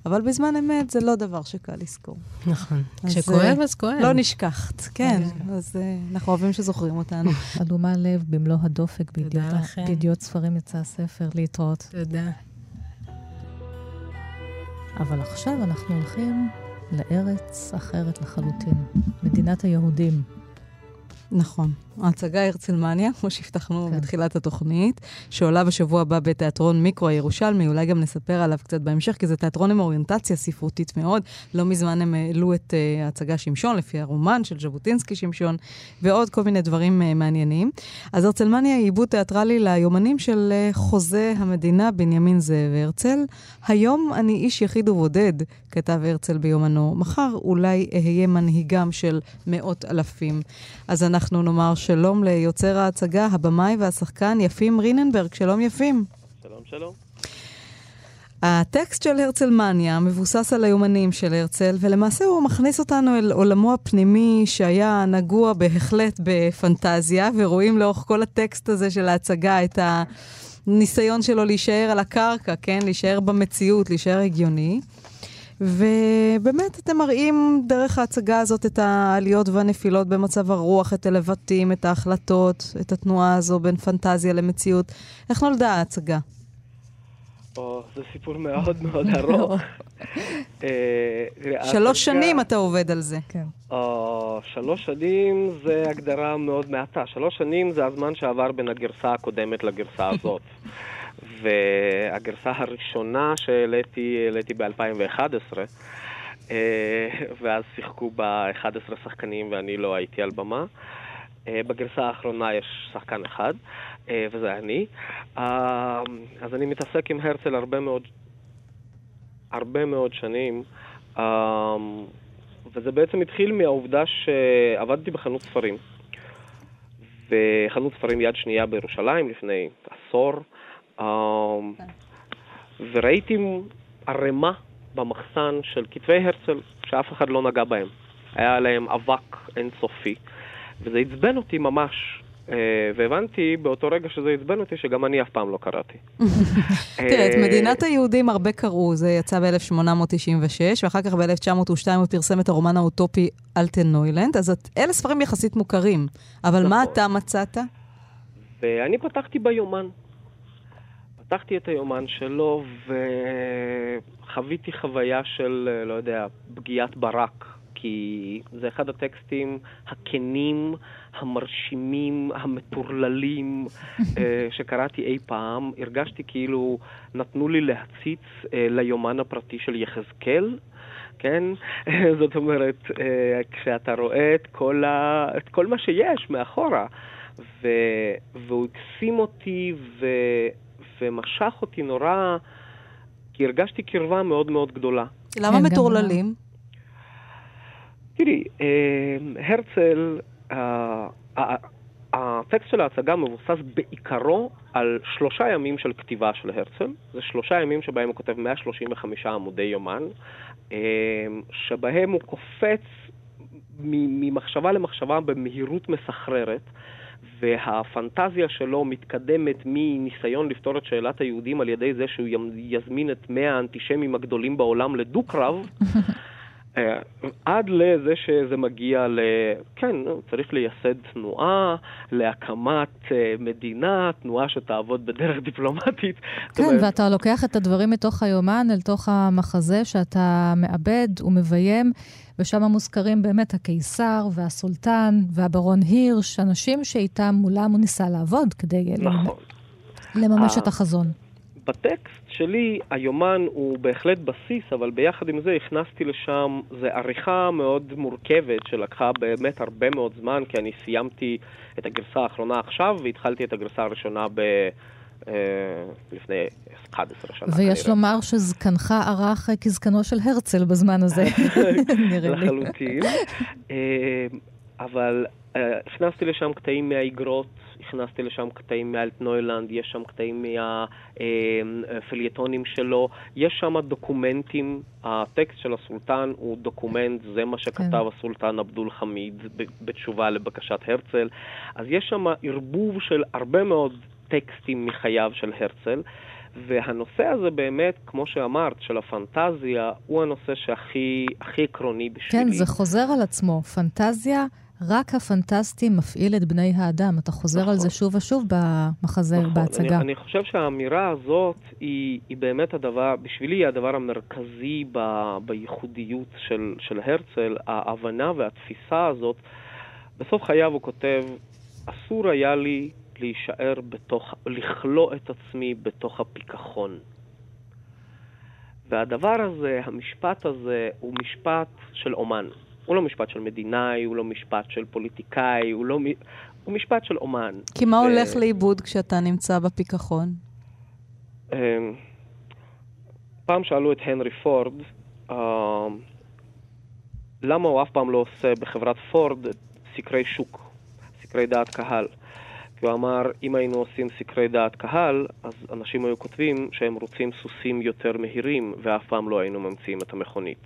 B: אבל בזמן אמת זה לא דבר שקל לזכור.
E: נכון. כשכואב,
B: אה,
E: אז כואב.
B: לא נשכחת, כן. אז אה, אנחנו אוהבים שזוכרים אותנו.
C: אלומה לב במלוא הדופק בידיעות ה-
E: לכם.
C: בידיעות ספרים יצא הספר, להתראות.
E: תודה.
C: אבל עכשיו אנחנו הולכים לארץ אחרת לחלוטין, מדינת היהודים.
B: נכון. ההצגה הרצלמניה, כמו שהבטחנו
C: כן.
B: בתחילת התוכנית, שעולה בשבוע הבא בתיאטרון מיקרו הירושלמי, אולי גם נספר עליו קצת בהמשך, כי זה תיאטרון עם אוריינטציה ספרותית מאוד. לא מזמן הם העלו את uh, ההצגה שמשון, לפי הרומן של ז'בוטינסקי שמשון, ועוד כל מיני דברים uh, מעניינים. אז הרצלמניה היא עיבוד תיאטרלי ליומנים של uh, חוזה המדינה בנימין זאב הרצל. היום אני איש יחיד ובודד, כתב הרצל ביומנו. מחר אולי אהיה מנהיגם של מאות אלפים. אז אנחנו נאמר שלום ליוצר ההצגה, הבמאי והשחקן יפים ריננברג. שלום יפים.
F: שלום, שלום.
B: הטקסט של הרצלמניה מבוסס על היומנים של הרצל, ולמעשה הוא מכניס אותנו אל עולמו הפנימי שהיה נגוע בהחלט בפנטזיה, ורואים לאורך כל הטקסט הזה של ההצגה את הניסיון שלו להישאר על הקרקע, כן? להישאר במציאות, להישאר הגיוני. ובאמת אתם מראים דרך ההצגה הזאת את העליות והנפילות במצב הרוח, את הלבטים, את ההחלטות, את התנועה הזו בין פנטזיה למציאות. איך נולדה ההצגה?
F: או, זה סיפור מאוד מאוד ארוך. אה,
B: שלוש שנים אתה עובד על זה.
C: כן.
F: שלוש שנים זה הגדרה מאוד מעטה. שלוש שנים זה הזמן שעבר בין הגרסה הקודמת לגרסה הזאת. והגרסה הראשונה שהעליתי, העליתי ב-2011, אה, ואז שיחקו בה 11 שחקנים ואני לא הייתי על במה. אה, בגרסה האחרונה יש שחקן אחד, אה, וזה אני. אז אני מתעסק עם הרצל הרבה מאוד, הרבה מאוד שנים, וזה בעצם התחיל מהעובדה שעבדתי בחנות ספרים. וחנות ספרים יד שנייה בירושלים לפני עשור, וראיתי ערימה במחסן של כתבי הרצל שאף אחד לא נגע בהם. היה עליהם אבק אינסופי, וזה עצבן אותי ממש. אה, והבנתי באותו רגע שזה עצבן אותי שגם אני אף פעם לא קראתי.
B: תראה, את
F: אה,
B: מדינת היהודים הרבה קראו, זה יצא ב-1896, ואחר כך ב-1902 הוא פרסם את הרומן האוטופי אלטן נוילנד, אז את- אלה ספרים יחסית מוכרים. אבל מה
F: נכון.
B: אתה מצאת?
F: ואני פתחתי ביומן. פתחתי את היומן שלו וחוויתי חוויה של, לא יודע, פגיעת ברק. כי זה אחד הטקסטים הכנים, המרשימים, המטורללים אה, שקראתי אי פעם. הרגשתי כאילו נתנו לי להציץ אה, ליומן הפרטי של יחזקאל. כן? זאת אומרת, אה, כשאתה רואה את כל, ה... את כל מה שיש מאחורה, ו... והוא הקסים אותי ו... ומשך אותי נורא, כי הרגשתי קרבה מאוד מאוד גדולה.
B: למה כן, מטורללים?
F: תראי, אה, הרצל, הטקסט של ההצגה מבוסס בעיקרו על שלושה ימים של כתיבה של הרצל. זה שלושה ימים שבהם הוא כותב 135 עמודי יומן, אה, שבהם הוא קופץ ממחשבה למחשבה במהירות מסחררת. והפנטזיה שלו מתקדמת מניסיון לפתור את שאלת היהודים על ידי זה שהוא יזמין את מאה האנטישמים הגדולים בעולם לדו-קרב, אה, עד לזה שזה מגיע ל... כן, צריך לייסד תנועה, להקמת אה, מדינה, תנועה שתעבוד בדרך דיפלומטית.
C: כן, אומרת... ואתה לוקח את הדברים מתוך היומן אל תוך המחזה שאתה מאבד ומביים, ושם מוזכרים באמת הקיסר והסולטן והברון הירש, אנשים שאיתם מולם הוא ניסה לעבוד כדי נכון. לממש את החזון.
F: בטקסט שלי היומן הוא בהחלט בסיס, אבל ביחד עם זה הכנסתי לשם, זה עריכה מאוד מורכבת שלקחה באמת הרבה מאוד זמן, כי אני סיימתי את הגרסה האחרונה עכשיו והתחלתי את הגרסה הראשונה ב... אה, לפני 11 שנה.
C: ויש לומר שזקנך ערך כזקנו של הרצל בזמן הזה,
F: נראה לי. לחלוטין. אה, אבל אה, הכנסתי לשם קטעים מהאיגרות הכנסתי לשם קטעים מאלטנוילנד, יש שם קטעים מהפלייטונים שלו, יש שם דוקומנטים, הטקסט של הסולטן הוא דוקומנט, זה מה שכתב כן. הסולטן עבדול חמיד בתשובה לבקשת הרצל. אז יש שם ערבוב של הרבה מאוד טקסטים מחייו של הרצל. והנושא הזה באמת, כמו שאמרת, של הפנטזיה, הוא הנושא שהכי עקרוני בשבילי.
C: כן, זה חוזר על עצמו. פנטזיה רק הפנטסטי מפעיל את בני האדם. אתה חוזר נכון. על זה נכון. שוב ושוב במחזה, נכון. בהצגה.
F: אני, אני חושב שהאמירה הזאת היא, היא באמת הדבר, בשבילי היא הדבר המרכזי ב, בייחודיות של, של הרצל, ההבנה והתפיסה הזאת. בסוף חייו הוא כותב, אסור היה לי להישאר בתוך, לכלוא את עצמי בתוך הפיכחון. והדבר הזה, המשפט הזה, הוא משפט של אומן. הוא לא משפט של מדינאי, הוא לא משפט של פוליטיקאי, הוא לא... הוא משפט של אומן.
B: כי מה ו... הולך לאיבוד כשאתה נמצא בפיכחון? אמ,
F: פעם שאלו את הנרי פורד, uh, למה הוא אף פעם לא עושה בחברת פורד סקרי שוק, סקרי דעת קהל. כי הוא אמר, אם היינו עושים סקרי דעת קהל, אז אנשים היו כותבים שהם רוצים סוסים יותר מהירים, ואף פעם לא היינו ממציאים את המכונית.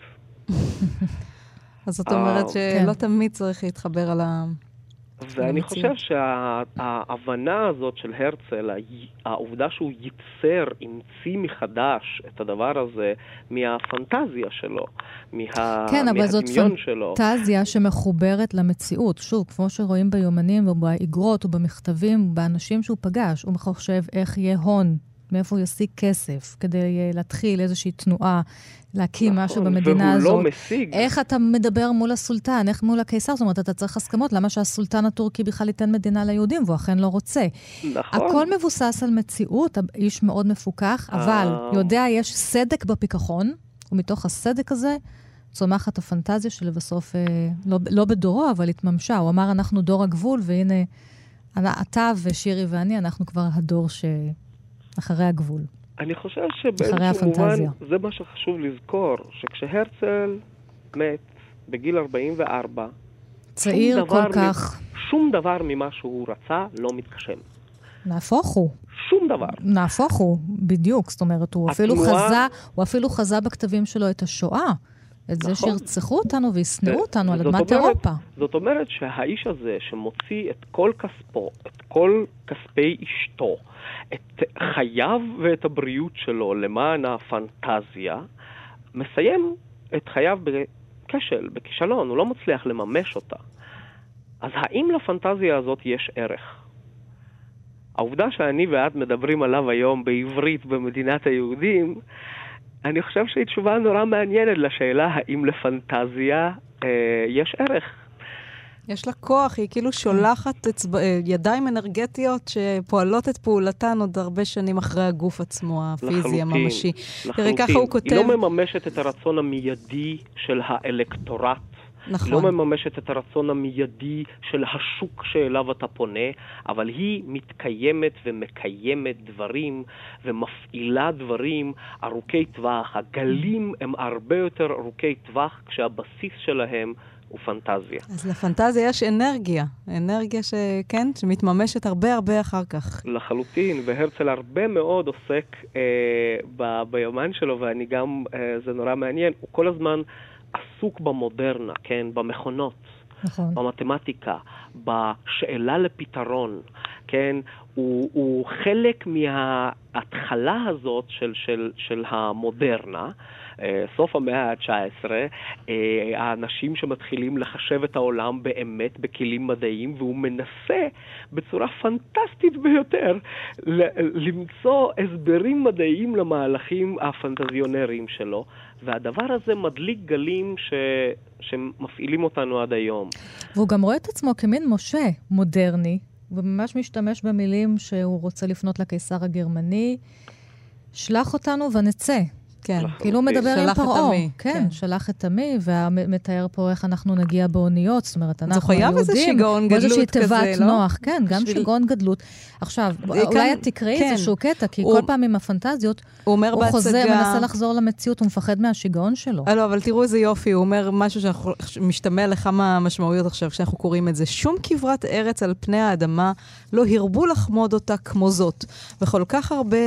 B: אז זאת אומרת אה, שלא כן. תמיד צריך להתחבר על ה...
F: ואני חושב שההבנה הזאת של הרצל, העובדה שהוא ייצר, המציא מחדש את הדבר הזה מהפנטזיה שלו, מה...
C: כן, אבל זאת פנטזיה שמחוברת למציאות. שוב, כמו שרואים ביומנים ובאיגרות ובמכתבים, באנשים שהוא פגש, הוא חושב איך יהיה הון מאיפה הוא ישיג כסף כדי אה, להתחיל איזושהי תנועה, להקים נכון, משהו במדינה
F: והוא
C: לא הזאת.
F: והוא לא משיג.
C: איך אתה מדבר מול הסולטן, איך מול הקיסר? זאת אומרת, אתה צריך הסכמות. למה שהסולטן הטורקי בכלל ייתן מדינה ליהודים, והוא אכן לא רוצה? נכון. הכל מבוסס על מציאות, איש מאוד מפוקח, אבל אה. יודע, יש סדק בפיקחון, ומתוך הסדק הזה צומחת הפנטזיה שלבסוף, אה, לא, לא בדורו, אבל התממשה. הוא אמר, אנחנו דור הגבול, והנה, אתה ושירי ואני, אנחנו כבר הדור ש... אחרי הגבול.
F: אני חושב שבאיזשהו מובן זה מה שחשוב לזכור, שכשהרצל מת בגיל 44,
C: צעיר כל. כך.
F: שום דבר ממה שהוא רצה לא מתגשם.
C: נהפוך הוא.
F: שום דבר.
C: נהפוך הוא, בדיוק. זאת אומרת, הוא אפילו, חזה, הוא אפילו חזה בכתבים שלו את השואה. את נכון. זה שירצחו אותנו וישנאו אותנו על אדמת אירופה.
F: זאת אומרת שהאיש הזה שמוציא את כל כספו, את כל כספי אשתו, את חייו ואת הבריאות שלו למען הפנטזיה, מסיים את חייו בכשל, בכישלון, הוא לא מצליח לממש אותה. אז האם לפנטזיה הזאת יש ערך? העובדה שאני ואת מדברים עליו היום בעברית במדינת היהודים, אני חושב שהיא תשובה נורא מעניינת לשאלה האם לפנטזיה אה, יש ערך.
B: יש לה כוח, היא כאילו שולחת אצבע, אה, ידיים אנרגטיות שפועלות את פעולתן עוד הרבה שנים אחרי הגוף עצמו, הפיזי, לחלוטין, הממשי.
F: לחלוטין. תראה, ככה הוא כותב... היא לא מממשת את הרצון המיידי של האלקטורט
B: נכון.
F: לא מממשת את הרצון המיידי של השוק שאליו אתה פונה, אבל היא מתקיימת ומקיימת דברים ומפעילה דברים ארוכי טווח. הגלים הם הרבה יותר ארוכי טווח כשהבסיס שלהם הוא פנטזיה.
B: אז לפנטזיה יש אנרגיה, אנרגיה שכן, שמתממשת הרבה הרבה אחר כך.
F: לחלוטין, והרצל הרבה מאוד עוסק אה, ב- ביומן שלו, ואני גם, אה, זה נורא מעניין, הוא כל הזמן עסוק במודרנה, כן? במכונות.
C: נכון.
F: במתמטיקה, בשאלה לפתרון, כן? הוא, הוא חלק מההתחלה הזאת של, של, של המודרנה, סוף המאה ה-19, אה, האנשים שמתחילים לחשב את העולם באמת בכלים מדעיים, והוא מנסה בצורה פנטסטית ביותר למצוא הסברים מדעיים למהלכים הפנטזיונריים שלו, והדבר הזה מדליק גלים ש... שמפעילים אותנו עד היום.
C: והוא גם רואה את עצמו כמין משה מודרני, וממש משתמש במילים שהוא רוצה לפנות לקיסר הגרמני, שלח אותנו ונצא.
B: כן.
C: כאילו הוא מדבר עם פרעה. כן,
B: כן.
C: שלח את עמי, ומתאר פה איך אנחנו נגיע באוניות, זאת אומרת, אנחנו
B: חייב
C: היהודים.
B: איזה שיגעון גדלות
C: איזושהי
B: כזה,
C: תיבת
B: לא?
C: נוח, כן, גם שיגעון גדלות. עכשיו,
B: כאן-
C: אולי את תקראי
B: כן.
C: איזשהו קטע, כי
B: הוא-
C: כל פעם עם הפנטזיות,
B: הוא
C: חוזר. מנסה לחזור למציאות, הוא מפחד מהשיגעון שלו.
B: אה, לא, אבל תראו איזה יופי, הוא אומר משהו שמשתמע לכמה משמעויות עכשיו כשאנחנו קוראים את זה. שום כברת ארץ על פני האדמה לא הרבו לחמוד אותה כמו זאת. וכל כך הרבה,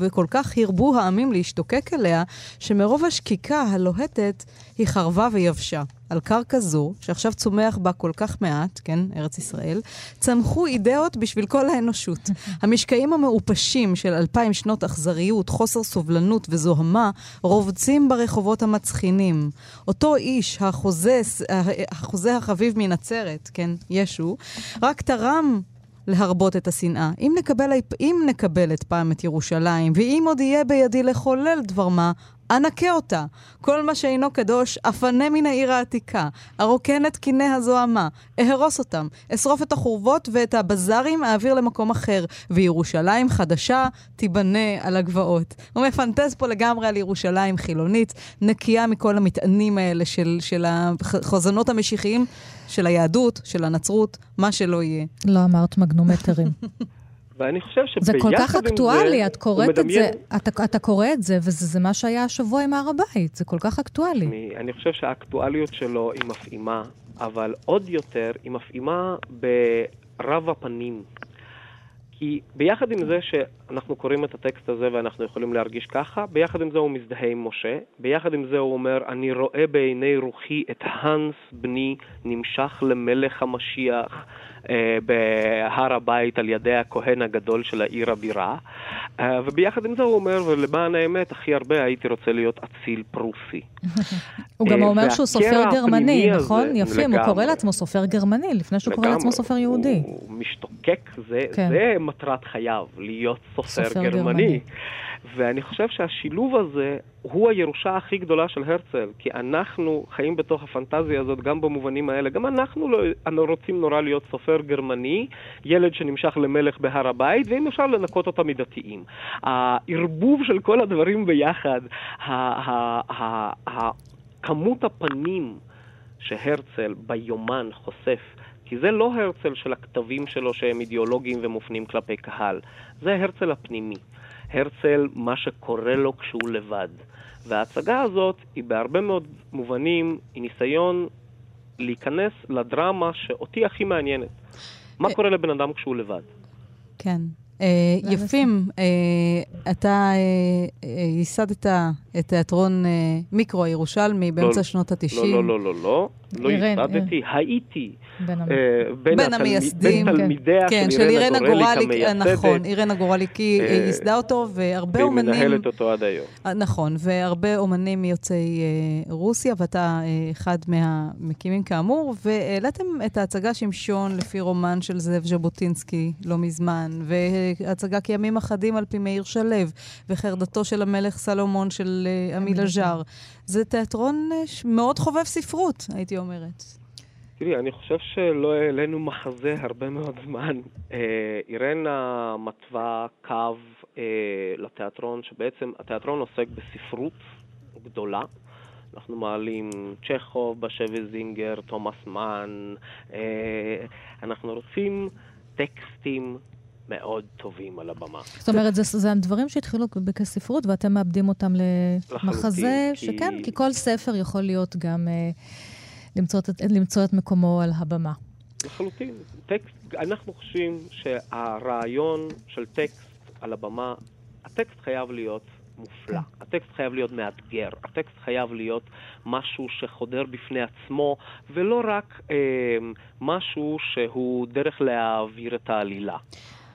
B: וכל כך הרבו העמים להשתוקק אליה, שמרוב השקיקה הלוהטת היא חרבה ויבשה. על קרקע זו, שעכשיו צומח בה כל כך מעט, כן, ארץ ישראל, צמחו אידאות בשביל כל האנושות. המשקעים המעופשים של אלפיים שנות אכזריות, חוסר סובלנות וזוהמה, רובצים ברחובות המצחינים. אותו איש, החוזה, החוזה החביב מנצרת, כן, ישו, רק תרם להרבות את השנאה. אם נקבל, אם נקבל את פעם את ירושלים, ואם עוד יהיה בידי לחולל דבר מה, אנקה אותה. כל מה שאינו קדוש, אפנה מן העיר העתיקה. ארוקן את קיני הזוהמה. אהרוס אותם. אשרוף את החורבות ואת הבזארים אעביר למקום אחר. וירושלים חדשה תיבנה על הגבעות. הוא מפנטז פה לגמרי על ירושלים חילונית, נקייה מכל המטענים האלה של, של החוזנות המשיחיים, של היהדות, של הנצרות, מה שלא יהיה.
C: לא אמרת מגנומטרים.
F: ואני חושב שביחד
C: זה כל כך אקטואלי,
F: זה,
C: את קוראת את
F: מדמיין...
C: זה, אתה, אתה קורא את זה, וזה זה מה שהיה השבוע עם הר הבית, זה כל כך אקטואלי.
F: אני, אני חושב שהאקטואליות שלו היא מפעימה, אבל עוד יותר היא מפעימה ברב הפנים. כי ביחד עם זה שאנחנו קוראים את הטקסט הזה ואנחנו יכולים להרגיש ככה, ביחד עם זה הוא מזדהה עם משה, ביחד עם זה הוא אומר, אני רואה בעיני רוחי את האנס בני נמשך למלך המשיח בהר הבית על ידי הכהן הגדול של העיר הבירה, אה, וביחד עם זה הוא אומר, ולמען האמת, הכי הרבה הייתי רוצה להיות אציל פרוסי.
C: הוא גם
F: אה,
C: אומר שהוא סופר גרמני, נכון? יפים, הוא קורא. לעצמו סופר גרמני, לפני שהוא קורא. לעצמו סופר יהודי.
F: הוא משתוקק, זה,
C: כן.
F: זה מטרת חייו, להיות סופר גרמני. ואני חושב שהשילוב הזה הוא הירושה הכי גדולה של הרצל, כי אנחנו חיים בתוך הפנטזיה הזאת גם במובנים האלה. גם אנחנו לא, אנו רוצים נורא להיות סופר גרמני, ילד שנמשך למלך בהר הבית, ואם אפשר לנקות אותם מדתיים. הערבוב של כל הדברים ביחד, כמות הפנים שהרצל ביומן חושף, כי זה לא הרצל של הכתבים שלו שהם אידיאולוגיים ומופנים כלפי קהל, זה הרצל הפנימי. הרצל, מה שקורה לו כשהוא לבד. וההצגה הזאת היא בהרבה מאוד מובנים, היא ניסיון להיכנס לדרמה שאותי הכי מעניינת. מה קורה לבן אדם כשהוא לבד?
B: כן. אה, יפים, אה, אתה אה, ייסדת את תיאטרון אה, מיקרו הירושלמי באמצע שנות ה-90.
F: לא, לא, לא, לא, לא. לא
C: אירן,
F: ייסדתי, הייתי
C: בין
F: אה, בין
B: המייסדים,
F: בין
B: כן.
F: תלמידיה
B: כן,
F: של
B: של
F: אירנה גורליק
B: גורליק, אה,
F: המייסדת.
B: נכון, אירנה גורליקי אה,
F: אה,
B: ייסדה אותו, והרבה
F: והיא
B: אומנים...
F: מנהלת אותו עד היום.
B: אה, נכון, והרבה אומנים מיוצאי אה, רוסיה, ואתה אה, אחד מהמקימים כאמור, והעליתם את ההצגה שמשון לפי רומן של זאב ז'בוטינסקי לא מזמן, והצגה כימים אחדים על פי מאיר שלו, וחרדתו של המלך סלומון של אה, עמי לז'אר. זה תיאטרון אה, מאוד חובב ספרות, הייתי אומרת.
F: תראי, אני חושב שלא העלינו מחזה הרבה מאוד זמן. אה, אירנה מתווה קו לתיאטרון, שבעצם התיאטרון עוסק בספרות גדולה, אנחנו מעלים צ'כוב בשבי זינגר, תומאס מן, אנחנו רוצים טקסטים מאוד טובים על הבמה.
C: זאת אומרת, זה, זה הדברים שהתחילו כספרות ואתם מאבדים אותם למחזה,
F: כי...
C: שכן, כי כל ספר יכול להיות גם אה, למצוא, את, למצוא את מקומו על הבמה.
F: לחלוטין. טקסט, אנחנו חושבים שהרעיון של טקסט על הבמה, הטקסט חייב להיות מופלא. כן. הטקסט חייב להיות מאתגר. הטקסט חייב להיות משהו שחודר בפני עצמו, ולא רק אה, משהו שהוא דרך להעביר את העלילה.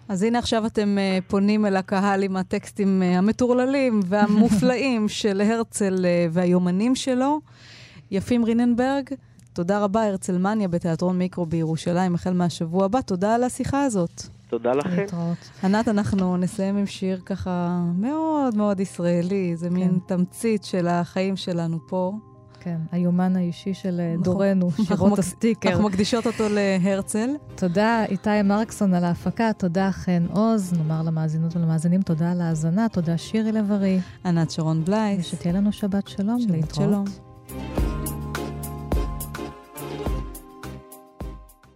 B: אז הנה עכשיו אתם uh, פונים אל הקהל עם הטקסטים uh, המטורללים והמופלאים של הרצל uh, והיומנים שלו. יפים ריננברג, תודה רבה, הרצל מניה בתיאטרון מיקרו בירושלים, החל מהשבוע הבא. תודה על השיחה הזאת.
F: תודה לכם.
B: ענת, אנחנו נסיים עם שיר ככה מאוד מאוד ישראלי, זה כן. מין תמצית של החיים שלנו פה.
C: כן, היומן האישי של נכון. דורנו, שירות הסטיקר.
B: אנחנו מקדישות אותו להרצל.
C: תודה, איתי מרקסון על ההפקה, תודה חן עוז, נאמר למאזינות ולמאזינים תודה על ההאזנה, תודה שירי לב-ארי.
B: ענת שרון בלייס.
C: ושתהיה לנו שבת שלום,
B: שבת להתראות. שלום.